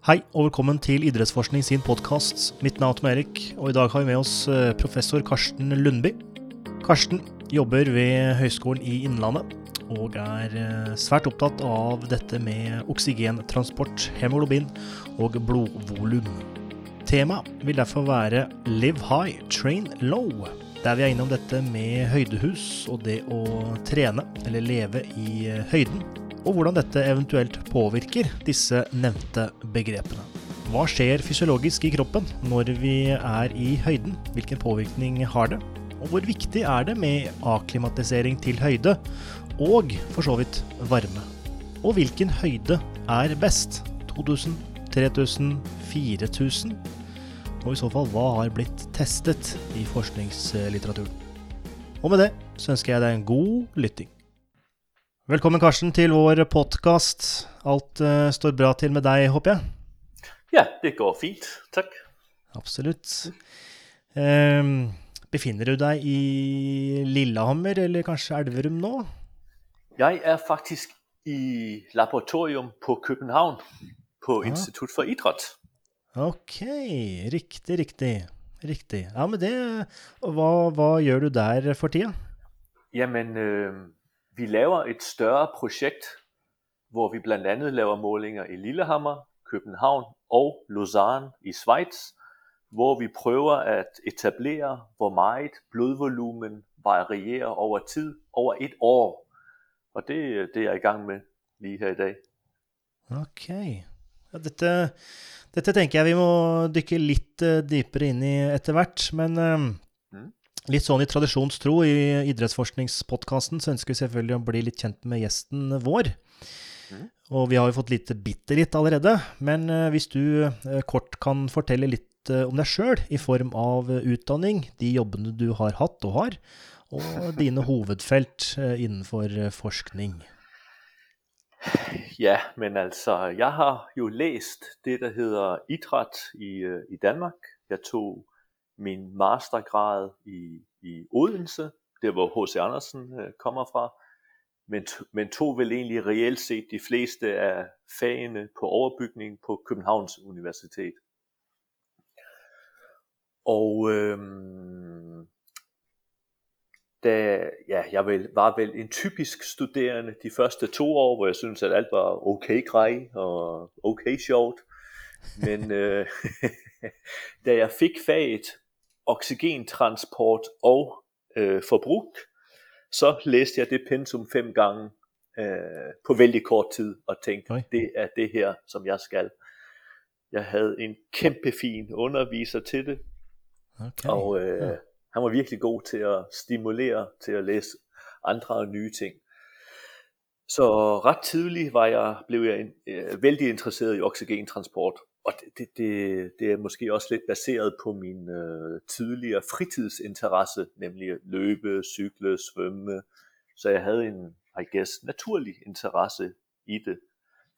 Hei og velkommen til Idrettsforskning sin podkast. Mitt navn er Tom Erik, og i dag har vi med oss eh, professor Karsten Lundby. Karsten jobber ved Høgskolen i Innlandet og er eh, svært opptatt av dette med oksygentransport, hemoglobin og blodvolum. Temaet vil derfor være Live high, train low, der vi er innom dette med høydehus og det å trene eller leve i eh, høyden og hvordan dette eventuelt påvirker disse nevnte begrepene. Hva skjer fysiologisk i kroppen når vi er i høyden? Hvilken påvirkning har det? Og hvor viktig er det med akklimatisering til høyde, og for så vidt varme? Og hvilken høyde er best? 2000, 3000, 4000? Og i så fall, hva har blitt testet i forskningslitteraturen? Og med det så ønsker jeg deg en god lytting. Velkommen, Karsten, til vår podkast. Alt uh, står bra til med deg, håper jeg? Ja, det går fint. Takk. Absolutt. Um, befinner du deg i Lillehammer eller kanskje Elverum nå? Jeg er faktisk i laboratorium på København, på ah. Institutt for idrett. Ok, riktig, riktig. Riktig. Ja, men det Hva, hva gjør du der for tida? Jamen, øh, vi laver et større projekt, hvor vi blandt andet laver målinger i Lillehammer, København og Lausanne i Schweiz, hvor vi prøver at etablere, hvor meget blodvolumen varierer over tid, over et år. Og det, det er jeg i gang med lige her i dag. Okay. Ja, dette, dette tenker jeg vi må dykke litt uh, dypere inn i etter hvert. Men uh. Litt sånn i tradisjonstro i idrettsforskningspodkasten så ønsker vi selvfølgelig å bli litt kjent med gjesten vår. Mm. Og vi har jo fått litt bitte litt allerede. Men uh, hvis du uh, kort kan fortelle litt uh, om deg sjøl i form av utdanning, de jobbene du har hatt og har, og dine hovedfelt innenfor forskning. Ja, men altså, jeg har jo læst det, der hedder idræt i, i Danmark. Jeg tog min mastergrad i, i Odense, der hvor H.C. Andersen øh, kommer fra, men, men tog vel egentlig reelt set de fleste af fagene på overbygning på Københavns Universitet. Og øhm, da ja, jeg vel, var vel en typisk studerende de første to år, hvor jeg synes at alt var okay grej og okay sjovt. Men øh, da jeg fik faget oxygentransport og øh, forbrug, så læste jeg det pensum fem gange øh, på vældig kort tid, og tænkte, Oi. det er det her, som jeg skal. Jeg havde en kæmpe fin underviser til det, okay. og øh, ja. han var virkelig god til at stimulere til at læse andre og nye ting. Så ret tidligt var jeg, blev jeg øh, vældig interesseret i oxygentransport, og det, det, det, det er måske også lidt baseret på min øh, tidligere fritidsinteresse, nemlig løbe, cykle, svømme. Så jeg havde en, I guess, naturlig interesse i det.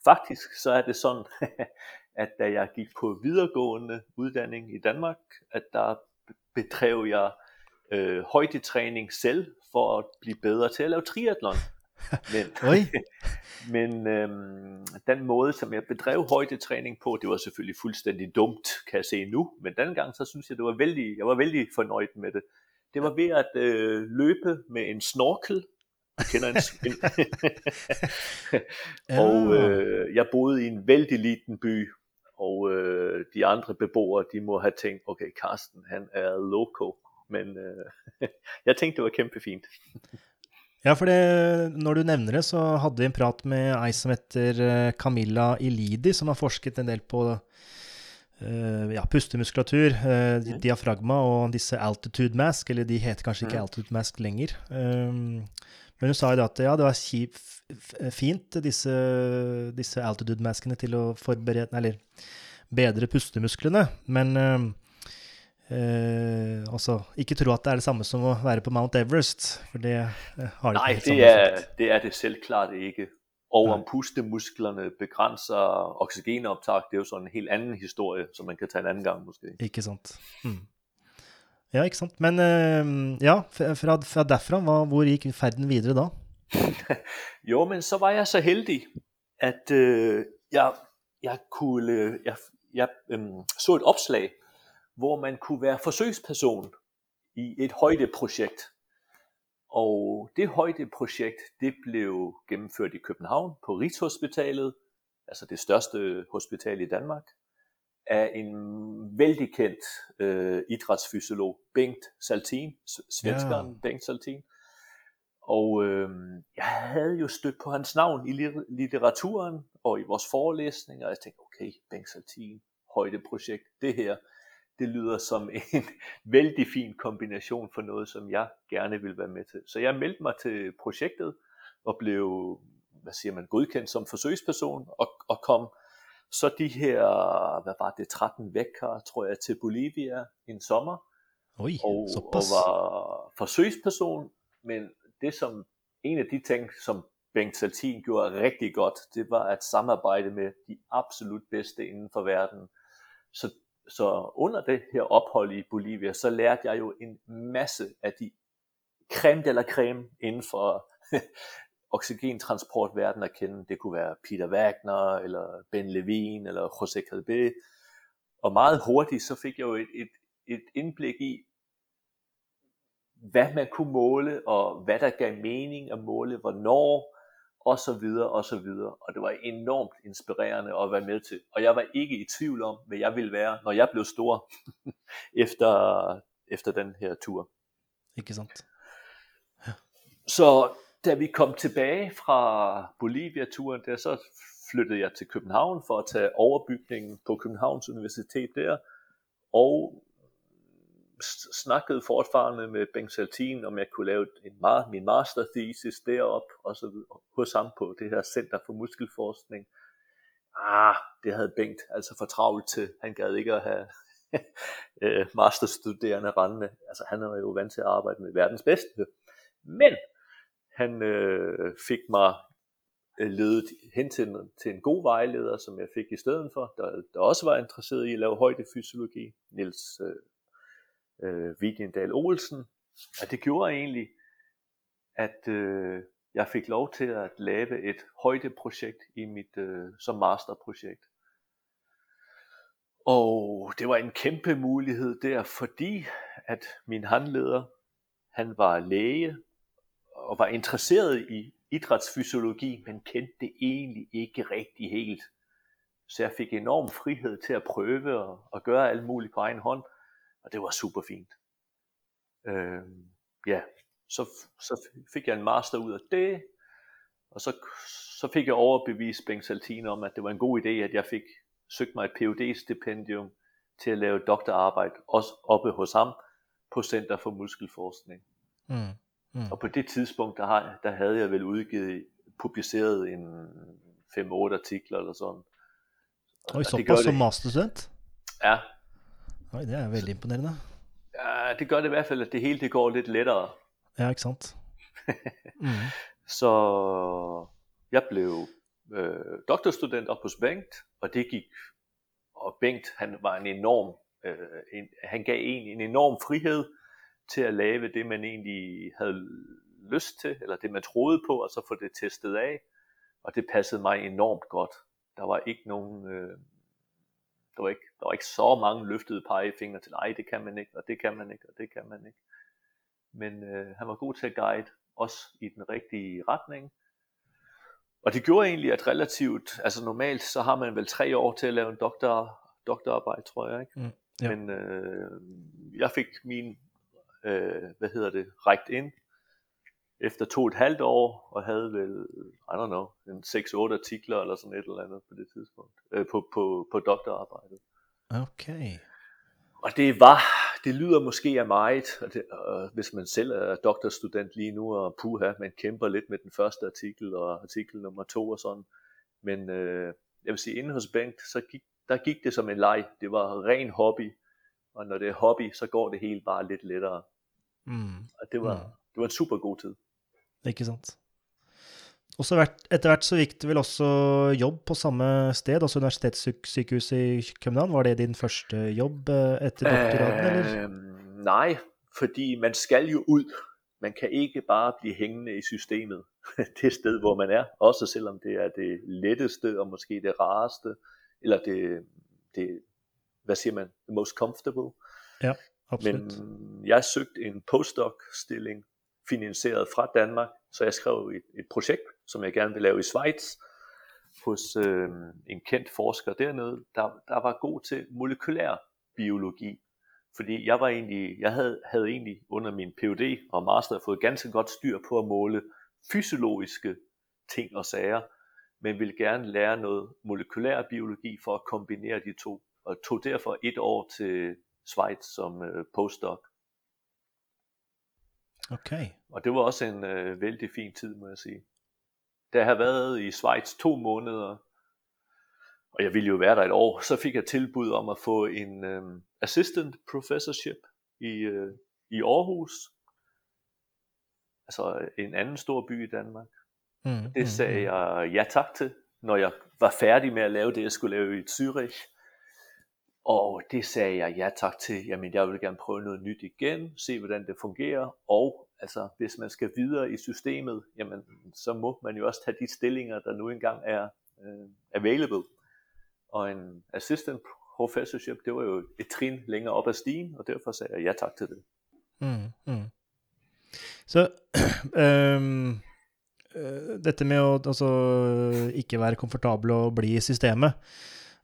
Faktisk så er det sådan, at da jeg gik på videregående uddanning i Danmark, at der bedrev jeg øh, højdetræning selv for at blive bedre til at lave triathlon. Men, men øhm, den måde, som jeg bedrev højdetræning på, det var selvfølgelig fuldstændig dumt, kan jeg se nu. Men dengang, så synes jeg, det var vældig, jeg var vældig fornøjet med det. Det var ved at øh, løbe med en snorkel. Jeg kender en, og øh, jeg boede i en vældig liten by, og øh, de andre beboere, de må have tænkt, okay, Karsten, han er loco. Men øh, jeg tænkte, det var kæmpe fint. Ja, for det, når du nevner det, så hadde vi en prat med ei som heter eh, Camilla Ilidi, som har forsket en del på uh, ja, pustemuskulatur, uh, diafragma og disse altitude mask, eller de heter kanskje ikke altitude mask lenger. Um, men hun sa jo at ja, det var kjip, fint, disse, disse altitude maskene, til å forberede Eller bedre pustemusklene. Men uh, altså, ikke tro at det er det samme som å være på Mount Everest, for det eh, har det Nej, ikke det er, det er det selvklart ikke. Og om pustemusklerne begrænser oxygenoptag, det er jo sådan en helt anden historie, som man kan tage en anden gang måske. Ikke sant. Hmm. Ja, ikke sant. Men uh, ja, fra, fra derfra, hvor gikk ferden videre da? jo, men så var jeg så heldig, at uh, jeg jeg, kunne, jeg, jeg øhm, så et opslag, hvor man kunne være forsøgsperson i et højdeprojekt. Og det højdeprojekt, det blev gennemført i København på Rigshospitalet, altså det største hospital i Danmark, af en vældig kendt øh, idrætsfysiolog, Bengt Saltin, svenskeren ja. Bengt Saltin. Og øh, jeg havde jo stødt på hans navn i litteraturen og i vores forelæsninger, og jeg tænkte, okay, Bengt Saltin, højdeprojekt, det her, det lyder som en vældig fin kombination for noget, som jeg gerne vil være med til. Så jeg meldte mig til projektet og blev, hvad siger man, godkendt som forsøgsperson og, og kom så de her, hvad var det, 13 vækker, tror jeg, til Bolivia en sommer. Oi, og, og var forsøgsperson, men det som en af de ting, som Bengt Saltin gjorde rigtig godt, det var at samarbejde med de absolut bedste inden for verden. Så, så under det her ophold i Bolivia, så lærte jeg jo en masse af de creme eller creme inden for oxygentransportverdenen at kende. Det kunne være Peter Wagner, eller Ben Levine, eller José Calvé. Og meget hurtigt så fik jeg jo et, et, et indblik i, hvad man kunne måle, og hvad der gav mening at måle, hvornår, og så videre, og så videre. Og det var enormt inspirerende at være med til. Og jeg var ikke i tvivl om, hvad jeg ville være, når jeg blev stor, efter, efter den her tur. Ikke sant? Ja. Så da vi kom tilbage fra Bolivia-turen, der så flyttede jeg til København for at tage overbygningen på Københavns Universitet der, og snakkede fortfarande med Bengt Saltin, om jeg kunne lave en, min master thesis derop, og så videre, hos ham på det her Center for Muskelforskning. Ah, det havde Bengt altså for travlt til. Han gad ikke at have øh, masterstuderende rendende. Altså han er jo vant til at arbejde med verdens bedste. Men han øh, fik mig øh, ledet hen til en, til en god vejleder, som jeg fik i stedet for, der, der også var interesseret i at lave højdefysiologi, Niels øh, øh, Videndal Olsen. Og det gjorde egentlig, at øh, jeg fik lov til at lave et højdeprojekt i mit øh, som masterprojekt. Og det var en kæmpe mulighed der, fordi at min handleder, han var læge og var interesseret i idrætsfysiologi, men kendte det egentlig ikke rigtig helt. Så jeg fik enorm frihed til at prøve og, og gøre alt muligt på egen hånd, og det var super fint. Øh, ja, så, så fik jeg en master ud af det, og så, så fik jeg overbevist Bengt Saltine om, at det var en god idé, at jeg fik søgt mig et phd stipendium til at lave doktorarbejde, også oppe hos ham, på Center for Muskelforskning. Mm. Mm. Og på det tidspunkt, der, har, der havde jeg vel udgivet, publiceret en 5-8 artikler eller sådan. Oj, såpass som masterstudent? Ja. Oj, det er veldig imponerende. Ja, det gør det i hvert fald, at det hele det går lidt lettere. Ja, ikke sant? mm. Så jeg blev øh, doktorstudent op hos Bengt, og det gik, og Bengt han var en enorm, øh, en, han gav en en enorm frihed, til at lave det, man egentlig havde lyst til, eller det, man troede på, og så få det testet af. Og det passede mig enormt godt. Der var ikke nogen, øh, der, var ikke, der var ikke så mange løftede pegefinger til, nej, det kan man ikke, og det kan man ikke, og det kan man ikke. Men øh, han var god til at guide os i den rigtige retning. Og det gjorde egentlig, at relativt, altså normalt, så har man vel tre år til at lave en doktor, doktorarbejde, tror jeg, ikke? Mm, ja. Men øh, jeg fik min øh, hvad hedder det, rækt ind efter to og et halvt år, og havde vel, I don't know, en 6-8 artikler eller sådan et eller andet på det tidspunkt, øh, på, på, på doktorarbejdet. Okay. Og det var, det lyder måske af meget, og det, og hvis man selv er doktorstudent lige nu, og puha, man kæmper lidt med den første artikel, og artikel nummer to og sådan. Men øh, jeg vil sige, inde hos Bengt, så gik, der gik det som en leg. Det var ren hobby, og når det er hobby, så går det helt bare lidt lettere. Mm. Og det var, mm. det var en super god tid. Ikke sant. Og så etter hvert så gikk det vel også jobb på samme sted, altså Universitetssykehuset i København. Var det din første jobb eh, etter doktoraden, eller? Øh, nej, fordi man skal jo ud. Man kan ikke bare blive hængende i systemet. det sted, hvor man er, også selvom det er det letteste og måske det rareste eller det, det hvad siger man, the most comfortable. Ja, absolut. Men jeg søgte en postdoc-stilling finansieret fra Danmark, så jeg skrev et, et projekt, som jeg gerne vil lave i Schweiz, hos øh, en kendt forsker dernede, der, der var god til molekylær biologi. Fordi jeg var egentlig, jeg havde, havde egentlig under min PhD og master fået ganske godt styr på at måle fysiologiske ting og sager, men ville gerne lære noget molekylær biologi for at kombinere de to, og tog derfor et år til Schweiz som øh, postdoc. Okay. Og det var også en øh, vældig fin tid, må jeg sige. Da jeg været i Schweiz to måneder, og jeg ville jo være der et år, så fik jeg tilbud om at få en øh, assistant professorship i, øh, i Aarhus, altså en anden stor by i Danmark. Mm, Det sagde jeg ja tak til, når jeg var færdig med at lave det, jeg skulle lave i Zürich. Og det sagde jeg ja tak til. Jamen, jeg vil gerne prøve noget nyt igen, se hvordan det fungerer. Og altså, hvis man skal videre i systemet, jamen, så må man jo også tage de stillinger, der nu engang er øh, available. Og en assistant professorship, det var jo et trin længere op ad stigen, og derfor sagde jeg ja tak til det. Mm, mm. Så um, dette med å altså, ikke være komfortabel og bli i systemet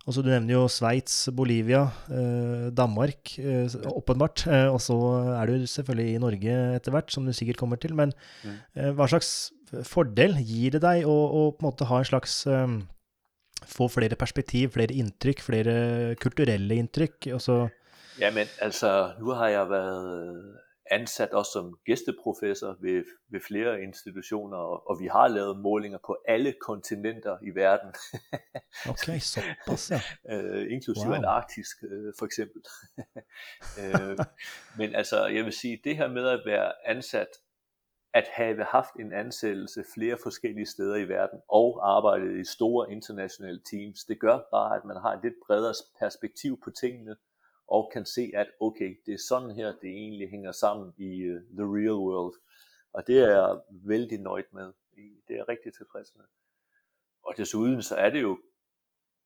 Altså, du nevner jo Sveits, Bolivia, eh, Danmark, eh, åpenbart. Eh, og så er du selvfølgelig i Norge etter hvert, som du sikkert kommer til. Men eh, hva slags fordel gir det deg å, å på en måte ha en slags eh, Få flere perspektiv, flere inntrykk, flere kulturelle inntrykk? Altså, Jamen, altså, nu har jeg været ansat også som gæsteprofessor ved, ved flere institutioner, og, og vi har lavet målinger på alle kontinenter i verden, ok, såpass, ja. øh, inklusive Wow. Antarktisk øh, for eksempel. øh, men altså, jeg vil sige, det her med at være ansat, at have haft en ansættelse flere forskellige steder i verden, og arbejdet i store internationale teams, det gør bare, at man har et lidt bredere perspektiv på tingene, og kan se, at okay, det er sådan her, det egentlig hænger sammen i uh, the real world. Og det er jeg vældig nøjt med. Det er jeg rigtig tilfreds med. Og desuden så er det jo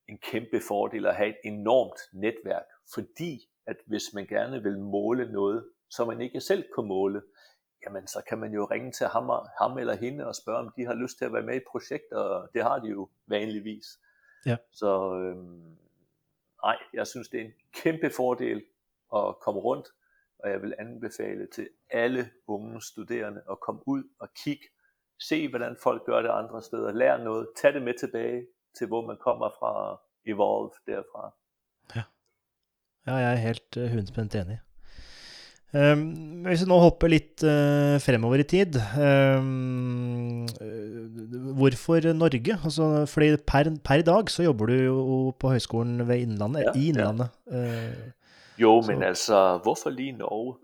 en kæmpe fordel at have et enormt netværk, fordi at hvis man gerne vil måle noget, som man ikke selv kan måle, jamen så kan man jo ringe til ham, ham eller hende og spørge, om de har lyst til at være med i projekter, og det har de jo vanligvis. Ja. Så øhm, nej, jeg synes, det er en kæmpe fordel at komme rundt, og jeg vil anbefale til alle unge studerende at komme ud og kigge, se hvordan folk gør det andre steder, lær noget, tag det med tilbage til hvor man kommer fra, evolve derfra. Ja, ja jeg er helt øh, hundspændt enig. Um, hvis vi nå hopper litt eh, fremover i tid um, Hvorfor Norge? Altså, fordi per, per dag så jobber du jo på Høgskolen ved Innlandet, Ja, i ja. Innlandet. Eh, Jo, Så- men altså, hvorfor lige Norge?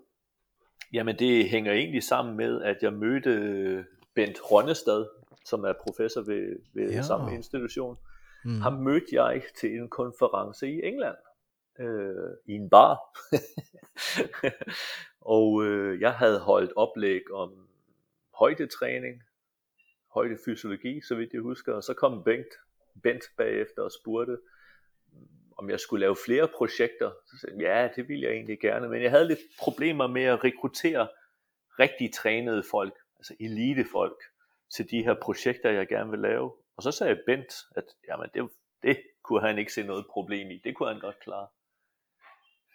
Jamen, det hænger egentlig sammen med, at jeg mødte Bent Rønnestad, som er professor ved, ved Ja. ja. samme institution. mm, Ham mødte jeg til en konference i England, øh, i en bar. og øh, jeg havde holdt oplæg om højdetræning, højdefysiologi, så vidt jeg husker, og så kom Bengt, Bent bagefter og spurgte, om jeg skulle lave flere projekter. Så sagde jeg, ja, det ville jeg egentlig gerne, men jeg havde lidt problemer med at rekruttere rigtig trænede folk, altså elitefolk, til de her projekter, jeg gerne vil lave. Og så sagde Bent, at jamen, det, det kunne han ikke se noget problem i. Det kunne han godt klare.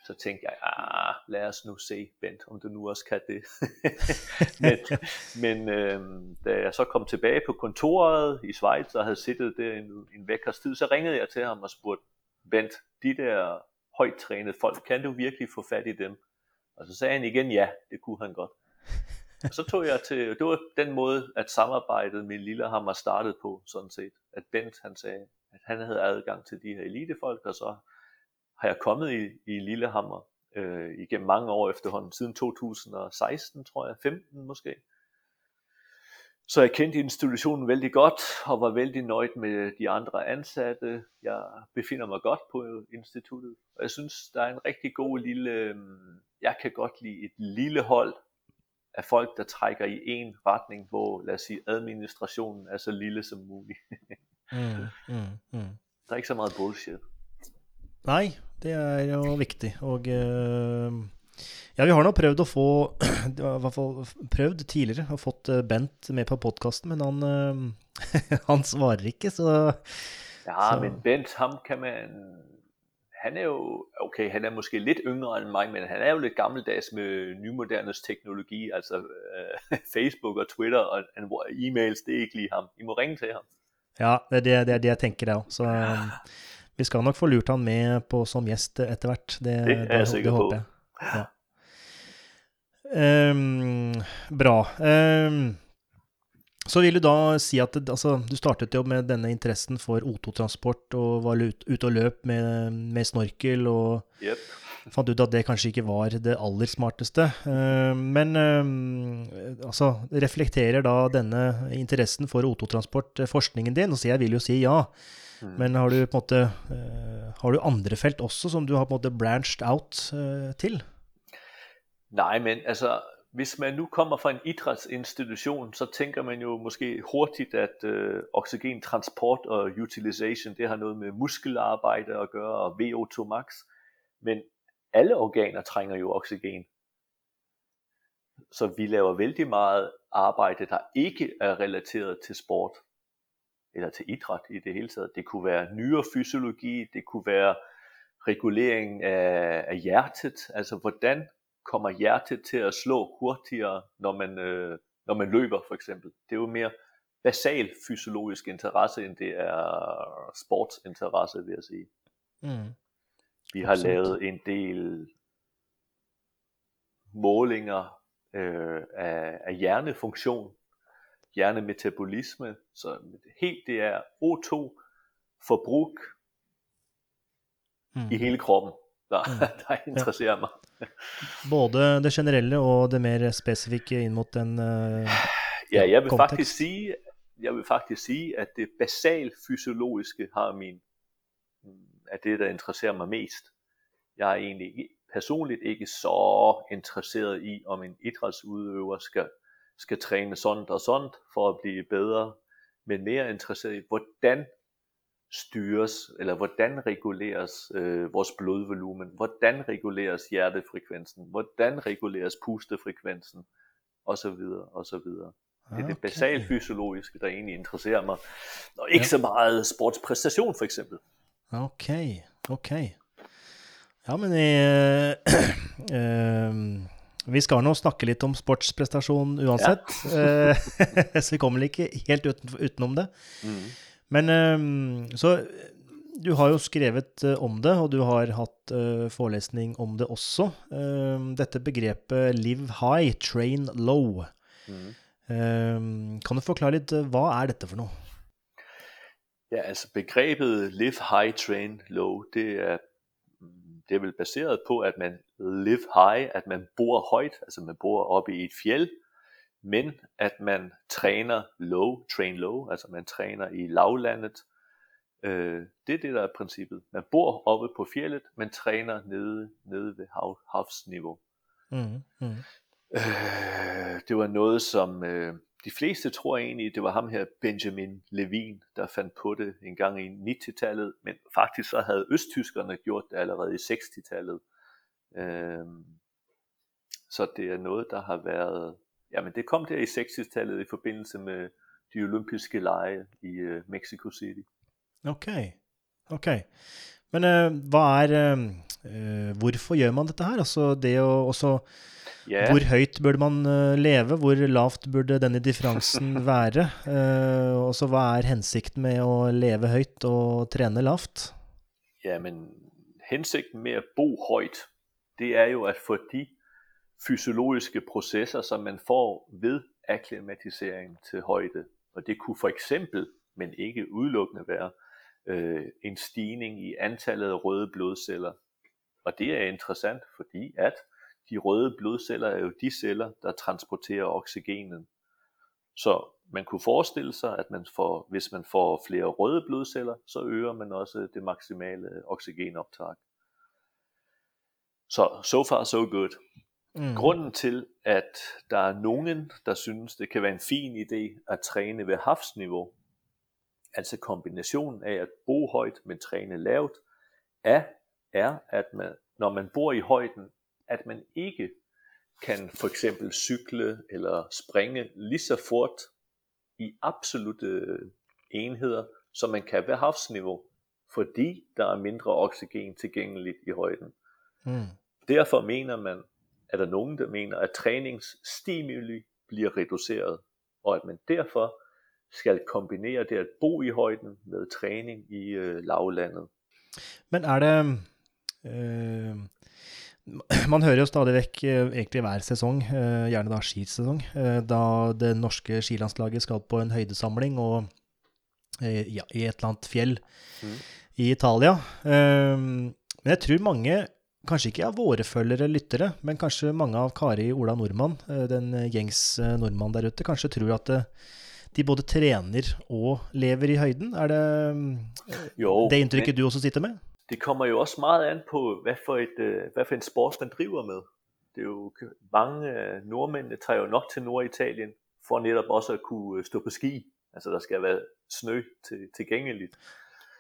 Så tænkte jeg, ah, lad os nu se, Bent, om du nu også kan det. men men øh, da jeg så kom tilbage på kontoret i Schweiz og havde siddet der en, en vækkers tid, så ringede jeg til ham og spurgte, Bent, de der højt trænede folk, kan du virkelig få fat i dem? Og så sagde han igen, ja, det kunne han godt. Og så tog jeg til, det var den måde, at samarbejdet med Lillehammer startede på, sådan set. At Bent, han sagde, at han havde adgang til de her elitefolk, og så har jeg kommet i, i Lillehammer øh, igennem mange år efterhånden, siden 2016, tror jeg, 15 måske. Så jeg kendte institutionen vældig godt, og var vældig nøjd med de andre ansatte. Jeg befinder mig godt på instituttet, og jeg synes, der er en rigtig god lille, øhm, jeg kan godt lide et lille hold af folk, der trækker i en retning, hvor, lad os sige, administrationen er så lille som muligt. mm, mm, mm. Der er ikke så meget bullshit. Nei, det er jo viktig. Og uh, ja, vi har nå prøvd å få I hvert fall prøvd tidligere og fått eh, Bent med på podkasten, men han, uh, han svarer ikke, så Ja, så. men Bent, ham kan man han er jo, okay, han er måske lidt yngre end mig, men han er jo lidt gammeldags med nymodernes teknologi, altså uh, Facebook og Twitter og, og e-mails, det er ikke lige ham. I må ringe til ham. Ja, det er det, det, er det jeg tenker det òg. Så vi skal nok få lurt han med på som gjest etter hvert. Det, det er jeg sikker på. Ja. Um, bra. Um, så vil du da si at altså, du startet jo med denne interessen for O2-transport og var ute og løp med, med snorkel og yep. fant ut at det kanskje ikke var det aller smarteste. Uh, men altså, reflekterer da denne interessen for O2-transport forskningen din? Og så jeg vil jo si ja. Mm. Men har du på en måte uh, Har du andre felt også som du har på en måte branched out til? Nej, men altså hvis man nu kommer fra en idrætsinstitution, så tænker man jo måske hurtigt, at øh, oxygentransport og utilization, det har noget med muskelarbejde at gøre, og VO2 max. Men alle organer trænger jo oxygen. Så vi laver vældig meget arbejde, der ikke er relateret til sport, eller til idræt i det hele taget. Det kunne være nyrefysiologi, det kunne være regulering af, af hjertet, altså hvordan kommer hjertet til at slå hurtigere, når man, øh, når man løber for eksempel. Det er jo mere basal fysiologisk interesse, end det er sportsinteresse, vil jeg sige. Mm. Vi har Absolut. lavet en del målinger øh, af, af hjernefunktion, hjernemetabolisme, så helt det er O2 forbrug mm. i hele kroppen, der, mm. der interesserer ja. mig. Både det generelle og det mer spesifikke inn mot den uh, Ja, jeg vil kontekst. faktisk sige, jeg vil faktisk sige, at det basal fysiologiske har min, er det, der interesserer mig mest. Jeg er egentlig personligt ikke så interesseret i, om en idrætsudøver skal, skal træne sådan og sådan for at blive bedre, men mere interesseret i, hvordan styres, eller hvordan reguleres øh, vores blodvolumen, hvordan reguleres hjertefrekvensen, hvordan reguleres pustefrekvensen, så videre. Det er okay. det basalt fysiologiske, der egentlig interesserer mig, og ikke ja. så meget sportspræstation for eksempel. Okay, okay. Ja, men vi, øh, vi skal nå snakke litt om sportsprestasjon uansett, ja. Eh, så vi kommer ikke helt uten, utenom det. Mm. Men ehm, så du har jo skrevet eh, om det, og du har hatt uh, forelesning om det også. Uh, dette begrepet 'live high, train low'. Mm. Uh, kan du forklare litt, hva er dette for noe? Ja, altså begrebet 'live high, train low', det er, det er vel baseret på, at man live high, at man bor højt, altså man bor oppe i et fjeld, men at man træner low, train low, altså man træner i lavlandet. Øh, det er det, der er princippet. Man bor oppe på fjellet, men træner nede, nede ved hav, havsniveau. Mm, mm. Øh, det var noget, som øh, de fleste tror egentlig, det var ham her, Benjamin Levin, der fandt på det en gang i 90-tallet, men faktisk så havde østtyskerne gjort det allerede i 60-tallet. Øh, så det er noget, der har været Jamen det kom der i 60-tallet i forbindelse med de olympiske lege i øh, Mexico City. Okay, okay. Men øh, hvad er Øh, øh Hvorfor gør man dette her? Altså det å også yeah. Hvor høyt burde man leve? Hvor lavt burde denne differansen være? Uh, og så hva er hensikten med å leve høyt og trene lavt? Ja, men hensikten med å bo høyt, det er jo at fordi fysiologiske processer, som man får ved akklimatisering til højde. Og det kunne for eksempel, men ikke udelukkende være, øh, en stigning i antallet af røde blodceller. Og det er interessant, fordi at de røde blodceller er jo de celler, der transporterer oxygenen. Så man kunne forestille sig, at man får, hvis man får flere røde blodceller, så øger man også det maksimale oxygenoptag. Så so far so good. Mm. Grunden til, at der er nogen, der synes, det kan være en fin idé at træne ved havsniveau, altså kombinationen af at bo højt, men træne lavt, er, er, at man, når man bor i højden, at man ikke kan for eksempel cykle eller springe lige så fort i absolute enheder, som man kan ved havsniveau, fordi der er mindre oxygen tilgængeligt i højden. Mm. Derfor mener man, er der nogen, der mener, at træningsstimuli bliver reduceret, og at man derfor skal kombinere det at bo i højden med træning i øh, lavlandet. Men er det øh, Man hører jo stadig vekk, øh, egentlig hver sesong, øh, gjerne da skisesong, øh, da det norske skilandslaget skal på en høydesamling og ja, i et eller annet fjell mm. i Italia. Men jeg tror mange kanskje ikke av våre følgere, lyttere, men kanskje mange av Kari Ola Nordmann, den gjengs nordmann der ute, kanskje tror at de både trener og lever i høyden. Er det jo, det inntrykket du også sitter med? Det kommer jo også meget an på, hvad for, et, øh, hvad for en sport man driver med. Det er jo mange øh, nordmændene tager jo nok til Norditalien for netop også at kunne øh, stå på ski. Altså der skal være snø til, tilgængeligt.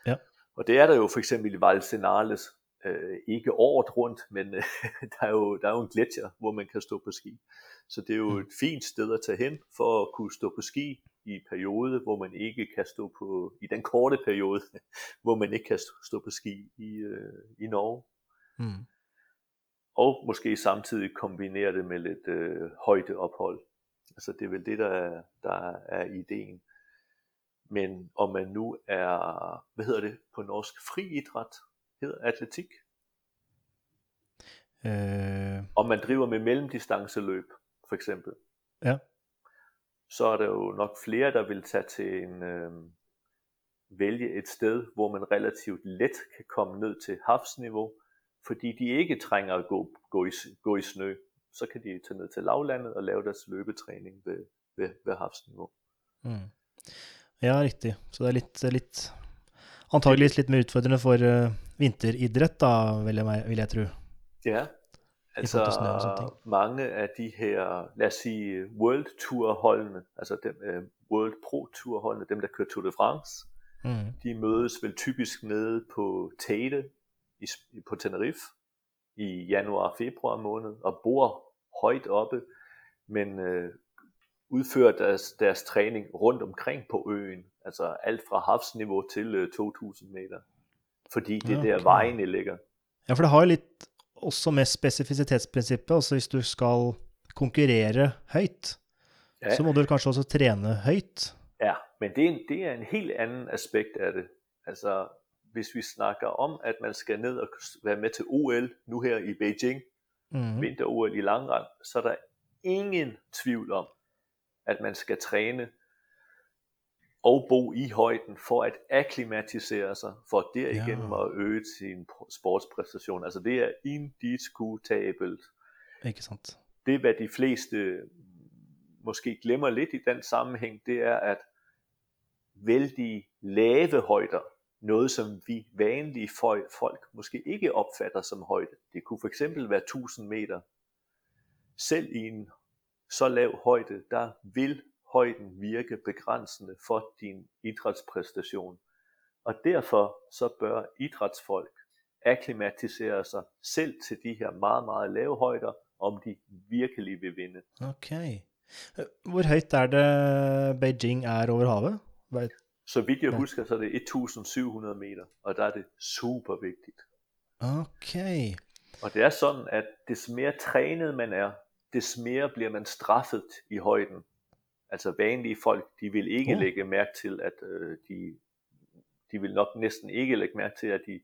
Ja. Og det er der jo for eksempel i Valsenales, øh, ikke året rundt, men øh, der, er jo, der er jo en gletsjer, hvor man kan stå på ski. Så det er jo et fint sted at tage hen for at kunne stå på ski i periode, hvor man ikke kan stå på, i den korte periode, hvor man ikke kan stå på ski i, øh, i Norge. Mm. Og måske samtidig kombinere det med lidt øh, højdeophold. Altså det er vel det, der er, der er ideen. Men om man nu er, hvad hedder det på norsk, friidræt, hedder atletik. Øh... Om man driver med mellemdistanceløb, for eksempel. Ja så er der jo nok flere, der vil tage til en, øh, vælge et sted, hvor man relativt let kan komme ned til havsniveau, fordi de ikke trænger at gå, gå, i, gå i snø. Så kan de tage ned til lavlandet og lave deres løbetræning ved, ved, ved havsniveau. Mm. Ja, riktig. Så det er litt, litt antageligvis litt mer utfordrende for uh, vinteridrett, da, vil jeg, vil jeg tro. Ja, Altså mange af de her, lad os sige, World Tour holdene, altså dem, uh, World Pro Tour holdene, dem der kører Tour de France, mm. de mødes vel typisk nede på Teide i, på Tenerife i januar-februar måned og bor højt oppe, men uh, udfører deres, deres træning rundt omkring på øen, altså alt fra havsniveau til uh, 2000 meter, fordi det er okay. der vejene ligger. Ja, for det har jo lidt også med spesifisitetsprinsippet. Altså hvis du skal konkurrere høyt, ja. så må du kanskje også trene høyt. Ja, men det er, en, det er en helt anden aspekt af det. Altså, hvis vi snakker om, at man skal ned og være med til OL nu her i Beijing, mm-hmm. vinter-OL i langrand, så er der ingen tvivl om, at man skal træne og bo i højden for at akklimatisere sig, for derigennem ja. at øge sin sportspræstation. Altså det er indiskutabelt. Ikke sant. Det, hvad de fleste måske glemmer lidt i den sammenhæng, det er, at vældig lave højder, noget som vi vanlige folk måske ikke opfatter som højde. Det kunne for eksempel være 1000 meter. Selv i en så lav højde, der vil højden virke begrænsende for din idrætspræstation. Og derfor så bør idrætsfolk akklimatisere sig selv til de her meget, meget lave højder, om de virkelig vil vinde. Okay. Hvor højt er det Beijing er over havet? Så vidt jeg husker, så er det 1700 meter, og der er det super vigtigt. Okay. Og det er sådan, at des mere trænet man er, des mere bliver man straffet i højden. Altså vanlige folk, de vil ikke uh. lægge mærke til, at øh, de, de vil nok næsten ikke lægge mærke til, at de,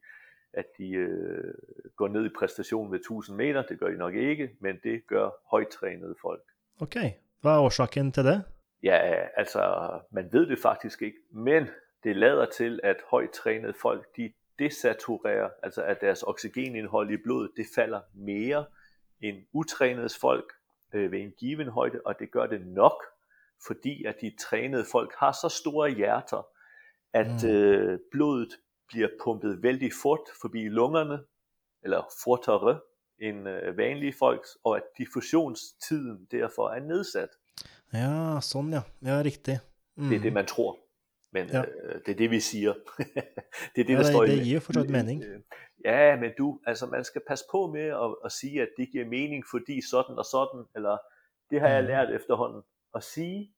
at de øh, går ned i præstation ved 1000 meter. Det gør de nok ikke, men det gør højtrænede folk. Okay, hvad er årsagen til det? Ja, altså man ved det faktisk ikke, men det lader til, at højtrænede folk, de desaturerer, altså at deres oxygenindhold i blodet, det falder mere end utrænede folk øh, ved en given højde, og det gør det nok fordi at de trænede folk har så store hjerter, at mm. øh, blodet bliver pumpet vældig fort forbi lungerne, eller fortere end øh, vanlige folks, og at diffusionstiden derfor er nedsat. Ja, sådan ja. Ja, rigtigt. Mm. Det er det, man tror. Men ja. øh, det er det, vi siger. det er det, der ja, står det, det giver forstået mening. Øh, ja, men du, altså man skal passe på med at, at sige, at det giver mening, fordi sådan og sådan, eller det har jeg Mhm. lært efterhånden. At sige,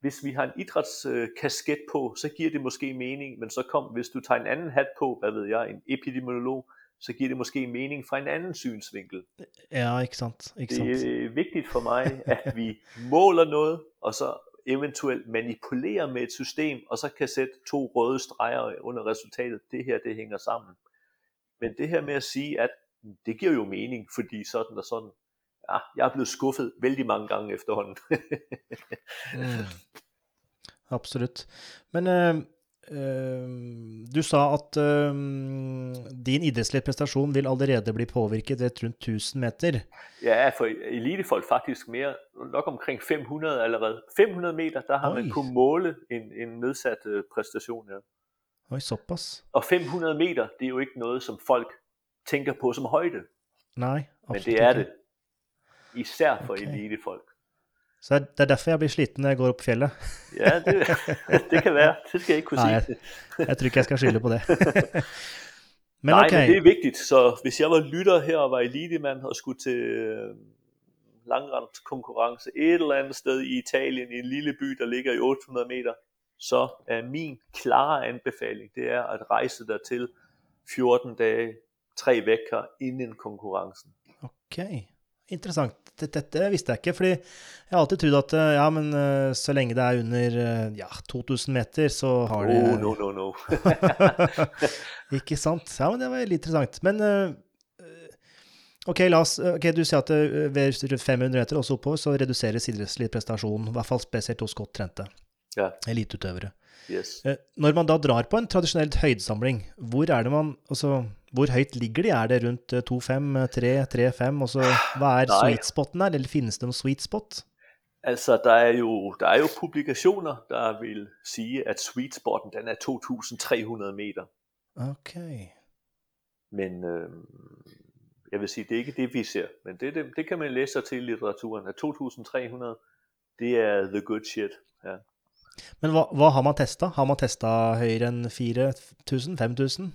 hvis vi har en idrætskasket på, så giver det måske mening, men så kom, hvis du tager en anden hat på, hvad ved jeg, en epidemiolog, så giver det måske mening fra en anden synsvinkel. Ja, ikke sant. Ikke sant. Det er vigtigt for mig, at vi måler noget, og så eventuelt manipulerer med et system, og så kan sætte to røde streger under resultatet. Det her, det hænger sammen. Men det her med at sige, at det giver jo mening, fordi sådan og sådan. Ja, jeg er blevet skuffet vældig mange gange efterhånden. Mm. Absolutt. Men eh, eh, du sa at eh, din idrettslige prestasjon vil allerede bli påvirket ved rundt 1000 meter. ja, for elitefolk faktisk mere, nok omkring 500 allerede. 500 meter, der har Oj. man kunnet måle en, en nedsat øh, præstation. Ja. Oi, såpass. Og 500 meter, det er jo ikke noget, som folk tænker på som højde. Nei, Men absolutt det er det. Især for Okay. elitefolk. Så det er- er derfor jeg blir sliten når jeg går opp fjellet. Ja, det, det kan være. Det skal jeg ikke kunne Nej, sige. Jeg tror ikke jeg skal skylde på det. Men Nej, ok. men det er vigtigt. Så hvis jeg var lytter her og var elitemand og skulle til øh, langrenskonkurrence et eller andet sted i Italien, i en lille by, der ligger i 800 meter, så er min klare anbefaling, det er at rejse der til 14 dage, tre vekker inden konkurrencen. Ok, interessant. Dette, dette visste jeg ikke, fordi jeg har alltid trodd at eh, ja, men eh, så lenge det er under eh, ja, 2000 meter, så har de Oh, no, no, no. Ikke sant? Ja, men det var litt interessant. Men ok, la oss, ok, du sier at ved rundt 500 meter og så oppover så reduseres idrettslig prestasjon, i hvert fall spesielt hos godt trente Ja. eliteutøvere. Yes. Når man da drar på en tradisjonell høydesamling, hvor er det man altså, Hvor høyt ligger de? Er det rundt eh, 2-5, 3, 3-5? Altså, hva er sweet spoten her, eller finnes det noen sweet spot? Altså, der er, jo, der er jo publikationer, der vil sige, at sweet spotten den er 2.300 meter. Ok. Men øh, jeg vil sige, det er ikke det, vi ser. Men det, det, det kan man læse sig til i litteraturen, at 2.300, det er the good shit. Ja. Men hva, hva har man testa? Har man testa høyere enn 4000?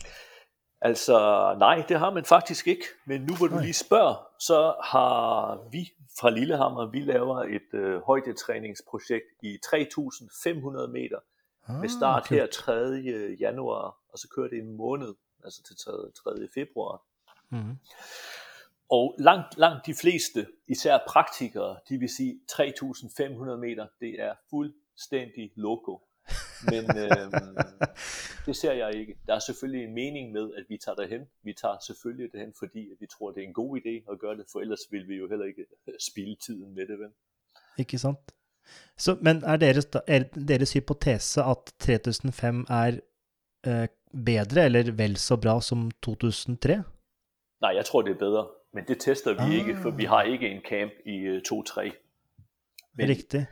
5000? Altså, nej, det har man faktisk ikke. Men nu hvor du lige spørger, så har vi fra Lillehammer, vi laver et øh, højdetræningsprojekt i 3.500 meter Ah, med start her 3. januar, og så kører det en måned, altså til 3. 3. februar. Mhm. Og langt, langt de fleste, især praktikere, de vil sige 3.500 meter, det er fuldstændig loco. Men øhm, det ser jeg ikke. Der er selvfølgelig en mening med, at vi tager derhen. Vi tager selvfølgelig derhen, fordi at vi tror, det er en god idé at gøre det, for ellers vil vi jo heller ikke øh, spille tiden med det. Vel? Ikke sant? Så, men er deres, er deres hypotese at 3005 er eh, bedre eller vel så bra som 2003? Nej, jeg tror, det er bedre. Men det tester vi Ah. ikke, for vi har ikke en camp i øh, 2-3. Men Riktig.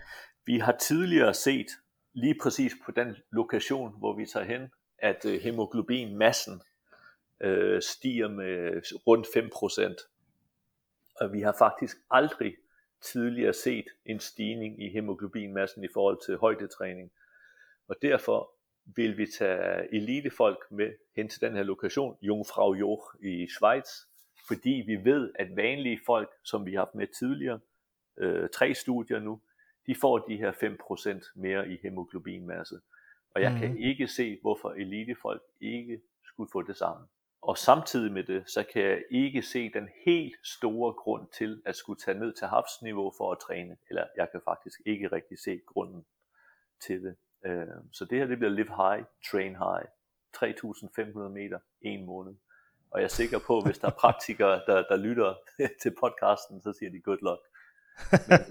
Vi har tidligere set, lige præcis på den lokation, hvor vi tager hen, at øh, hemoglobinmassen øh, stiger med rundt 5%. Og vi har faktisk aldrig tidligere set en stigning i hemoglobinmassen i forhold til højdetræning. Og derfor vil vi tage elitefolk med hen til den her lokation, Jungfrau Joch i Schweiz, fordi vi ved, at vanlige folk, som vi har haft med tidligere, øh, tre studier nu, de får de her 5% mere i hemoglobinmasse. Og jeg mm. kan Mhm. ikke se, hvorfor elitefolk ikke skulle få det samme. Og samtidig med det, så kan jeg ikke se den helt store grund til at skulle tage ned til havsniveau for at træne. Eller jeg kan faktisk ikke rigtig se grunden til det. Øh, Så det her, det bliver live high, train high. 3.500 meter, en måned. Og jeg er sikker på, hvis der er praktikere, der, der lytter til podcasten, så siger de good luck.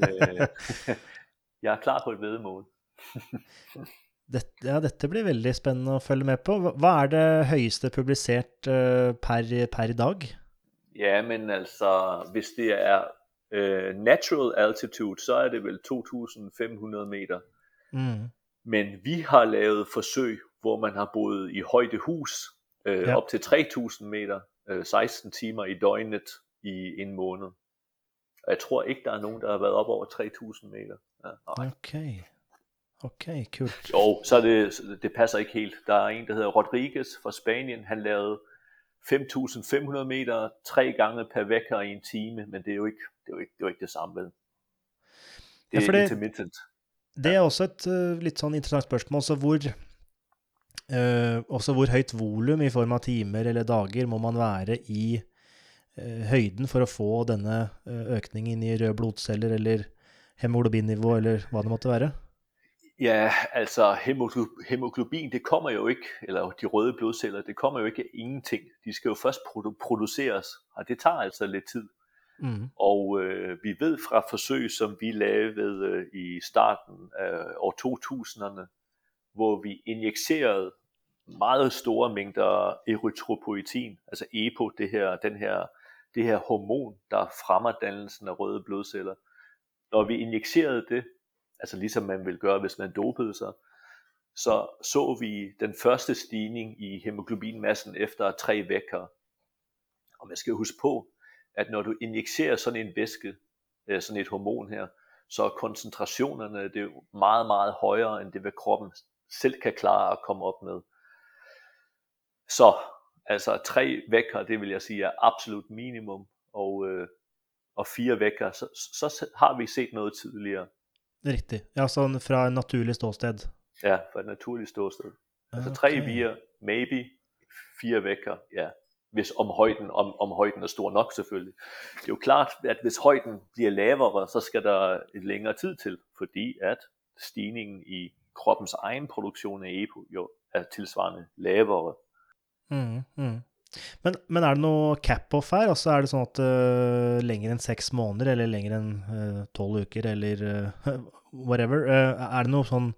Men, øh, jeg er klar på et vedmål. Det, ja, dette blir veldig spennende å følge med på. Hva, er det høyeste publisert eh, per, per dag? Ja, men altså, hvis det er øh, natural altitude, så er det vel 2.500 meter. Mm. Men vi har lavet forsøg, hvor man har boet i højdehus øh, Ja. ja. op til 3.000 meter, øh, 16 timer i døgnet i en måned. Og jeg tror ikke, der er nogen, der har været op over 3.000 meter. Nej. Ok. Ok, kult. Jo, så det, det passer ikke helt. Der er en, der hedder Rodriguez fra Spanien. Han lavede 5.500 meter tre gange per vækker i en time, men det er jo ikke det, er jo ikke, det, er jo ikke det samme, vel? Det er Ja, det- intermittent. Det er også et uh, litt sånn interessant spørsmål. Så hvor, uh, også hvor høyt volum i form av timer eller dager må man være i uh, høyden for å få denne uh, økningen i røde blodceller eller hemoglobinnivå eller hva det måtte være? Ja, altså hemoglo- hemoglobin, det kommer jo ikke, eller de røde blodceller, det kommer jo ikke af ingenting. De skal jo først produ- produceres, og det tager altså lidt tid. Mm. Og øh, vi ved fra forsøg, som vi lavede øh, i starten af år 2000'erne, hvor vi injicerede meget store mængder erythropoietin, altså EPO, det her, den her, det her hormon, der fremmer dannelsen af røde blodceller. Når vi injicerede det, altså ligesom man vil gøre, hvis man dopede sig, så så vi den første stigning i hemoglobinmassen efter tre vækker. Og man skal huske på, at når du injicerer sådan en væske, øh, sådan et hormon her, så er koncentrationerne det er meget, meget højere, end det hvad kroppen selv kan klare at komme op med. Så altså tre vækker, det vil jeg sige er absolut minimum, og, øh, og fire vækker, så, så har vi set noget tidligere. Riktig. Ja, sånn fra en naturlig ståsted. Ja, fra et naturligt ståsted. Altså tre Ok. via, maybe, fire vækker, ja. Hvis om højden, om, om højden er stor nok selvfølgelig. Det er jo klart, at hvis højden bliver lavere, så skal der et længere tid til, fordi at stigningen i kroppens egen produktion af EPO jo er tilsvarende lavere. Mm, mm. Men, men er det noe cap-off her? Altså Er det sånn at uh, lenger enn seks måneder, eller lenger enn eh, tolv uker, eller eh, whatever Er det noe sånn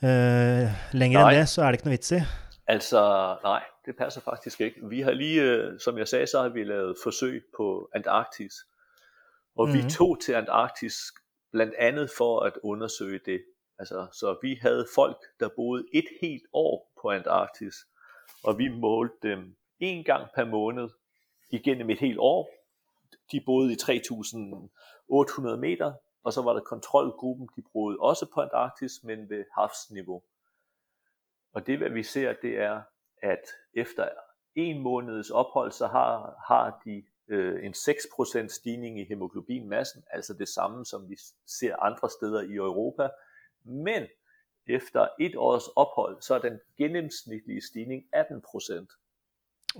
Lenger Nei. enn det, så er det ikke noe vits i? Altså, nej, det passer faktisk ikke. Vi har lige, øh, som jeg sagde, så har vi lavet forsøg på Antarktis. Og vi Mhm. tog til Antarktis blandt andet for at undersøge det. Altså, så vi havde folk, der boede et helt år på Antarktis, og vi målte dem en gang per måned igennem et helt år. De boede i 3.800 meter, og så var der kontrolgruppen, de boede også på Antarktis, men ved havsniveau. Og det, hvad vi ser, det er, at efter en måneds ophold, så har, har de øh, en 6% stigning i hemoglobinmassen, altså det samme, som vi ser andre steder i Europa. Men efter et års ophold, så er den gennemsnitlige stigning 18%.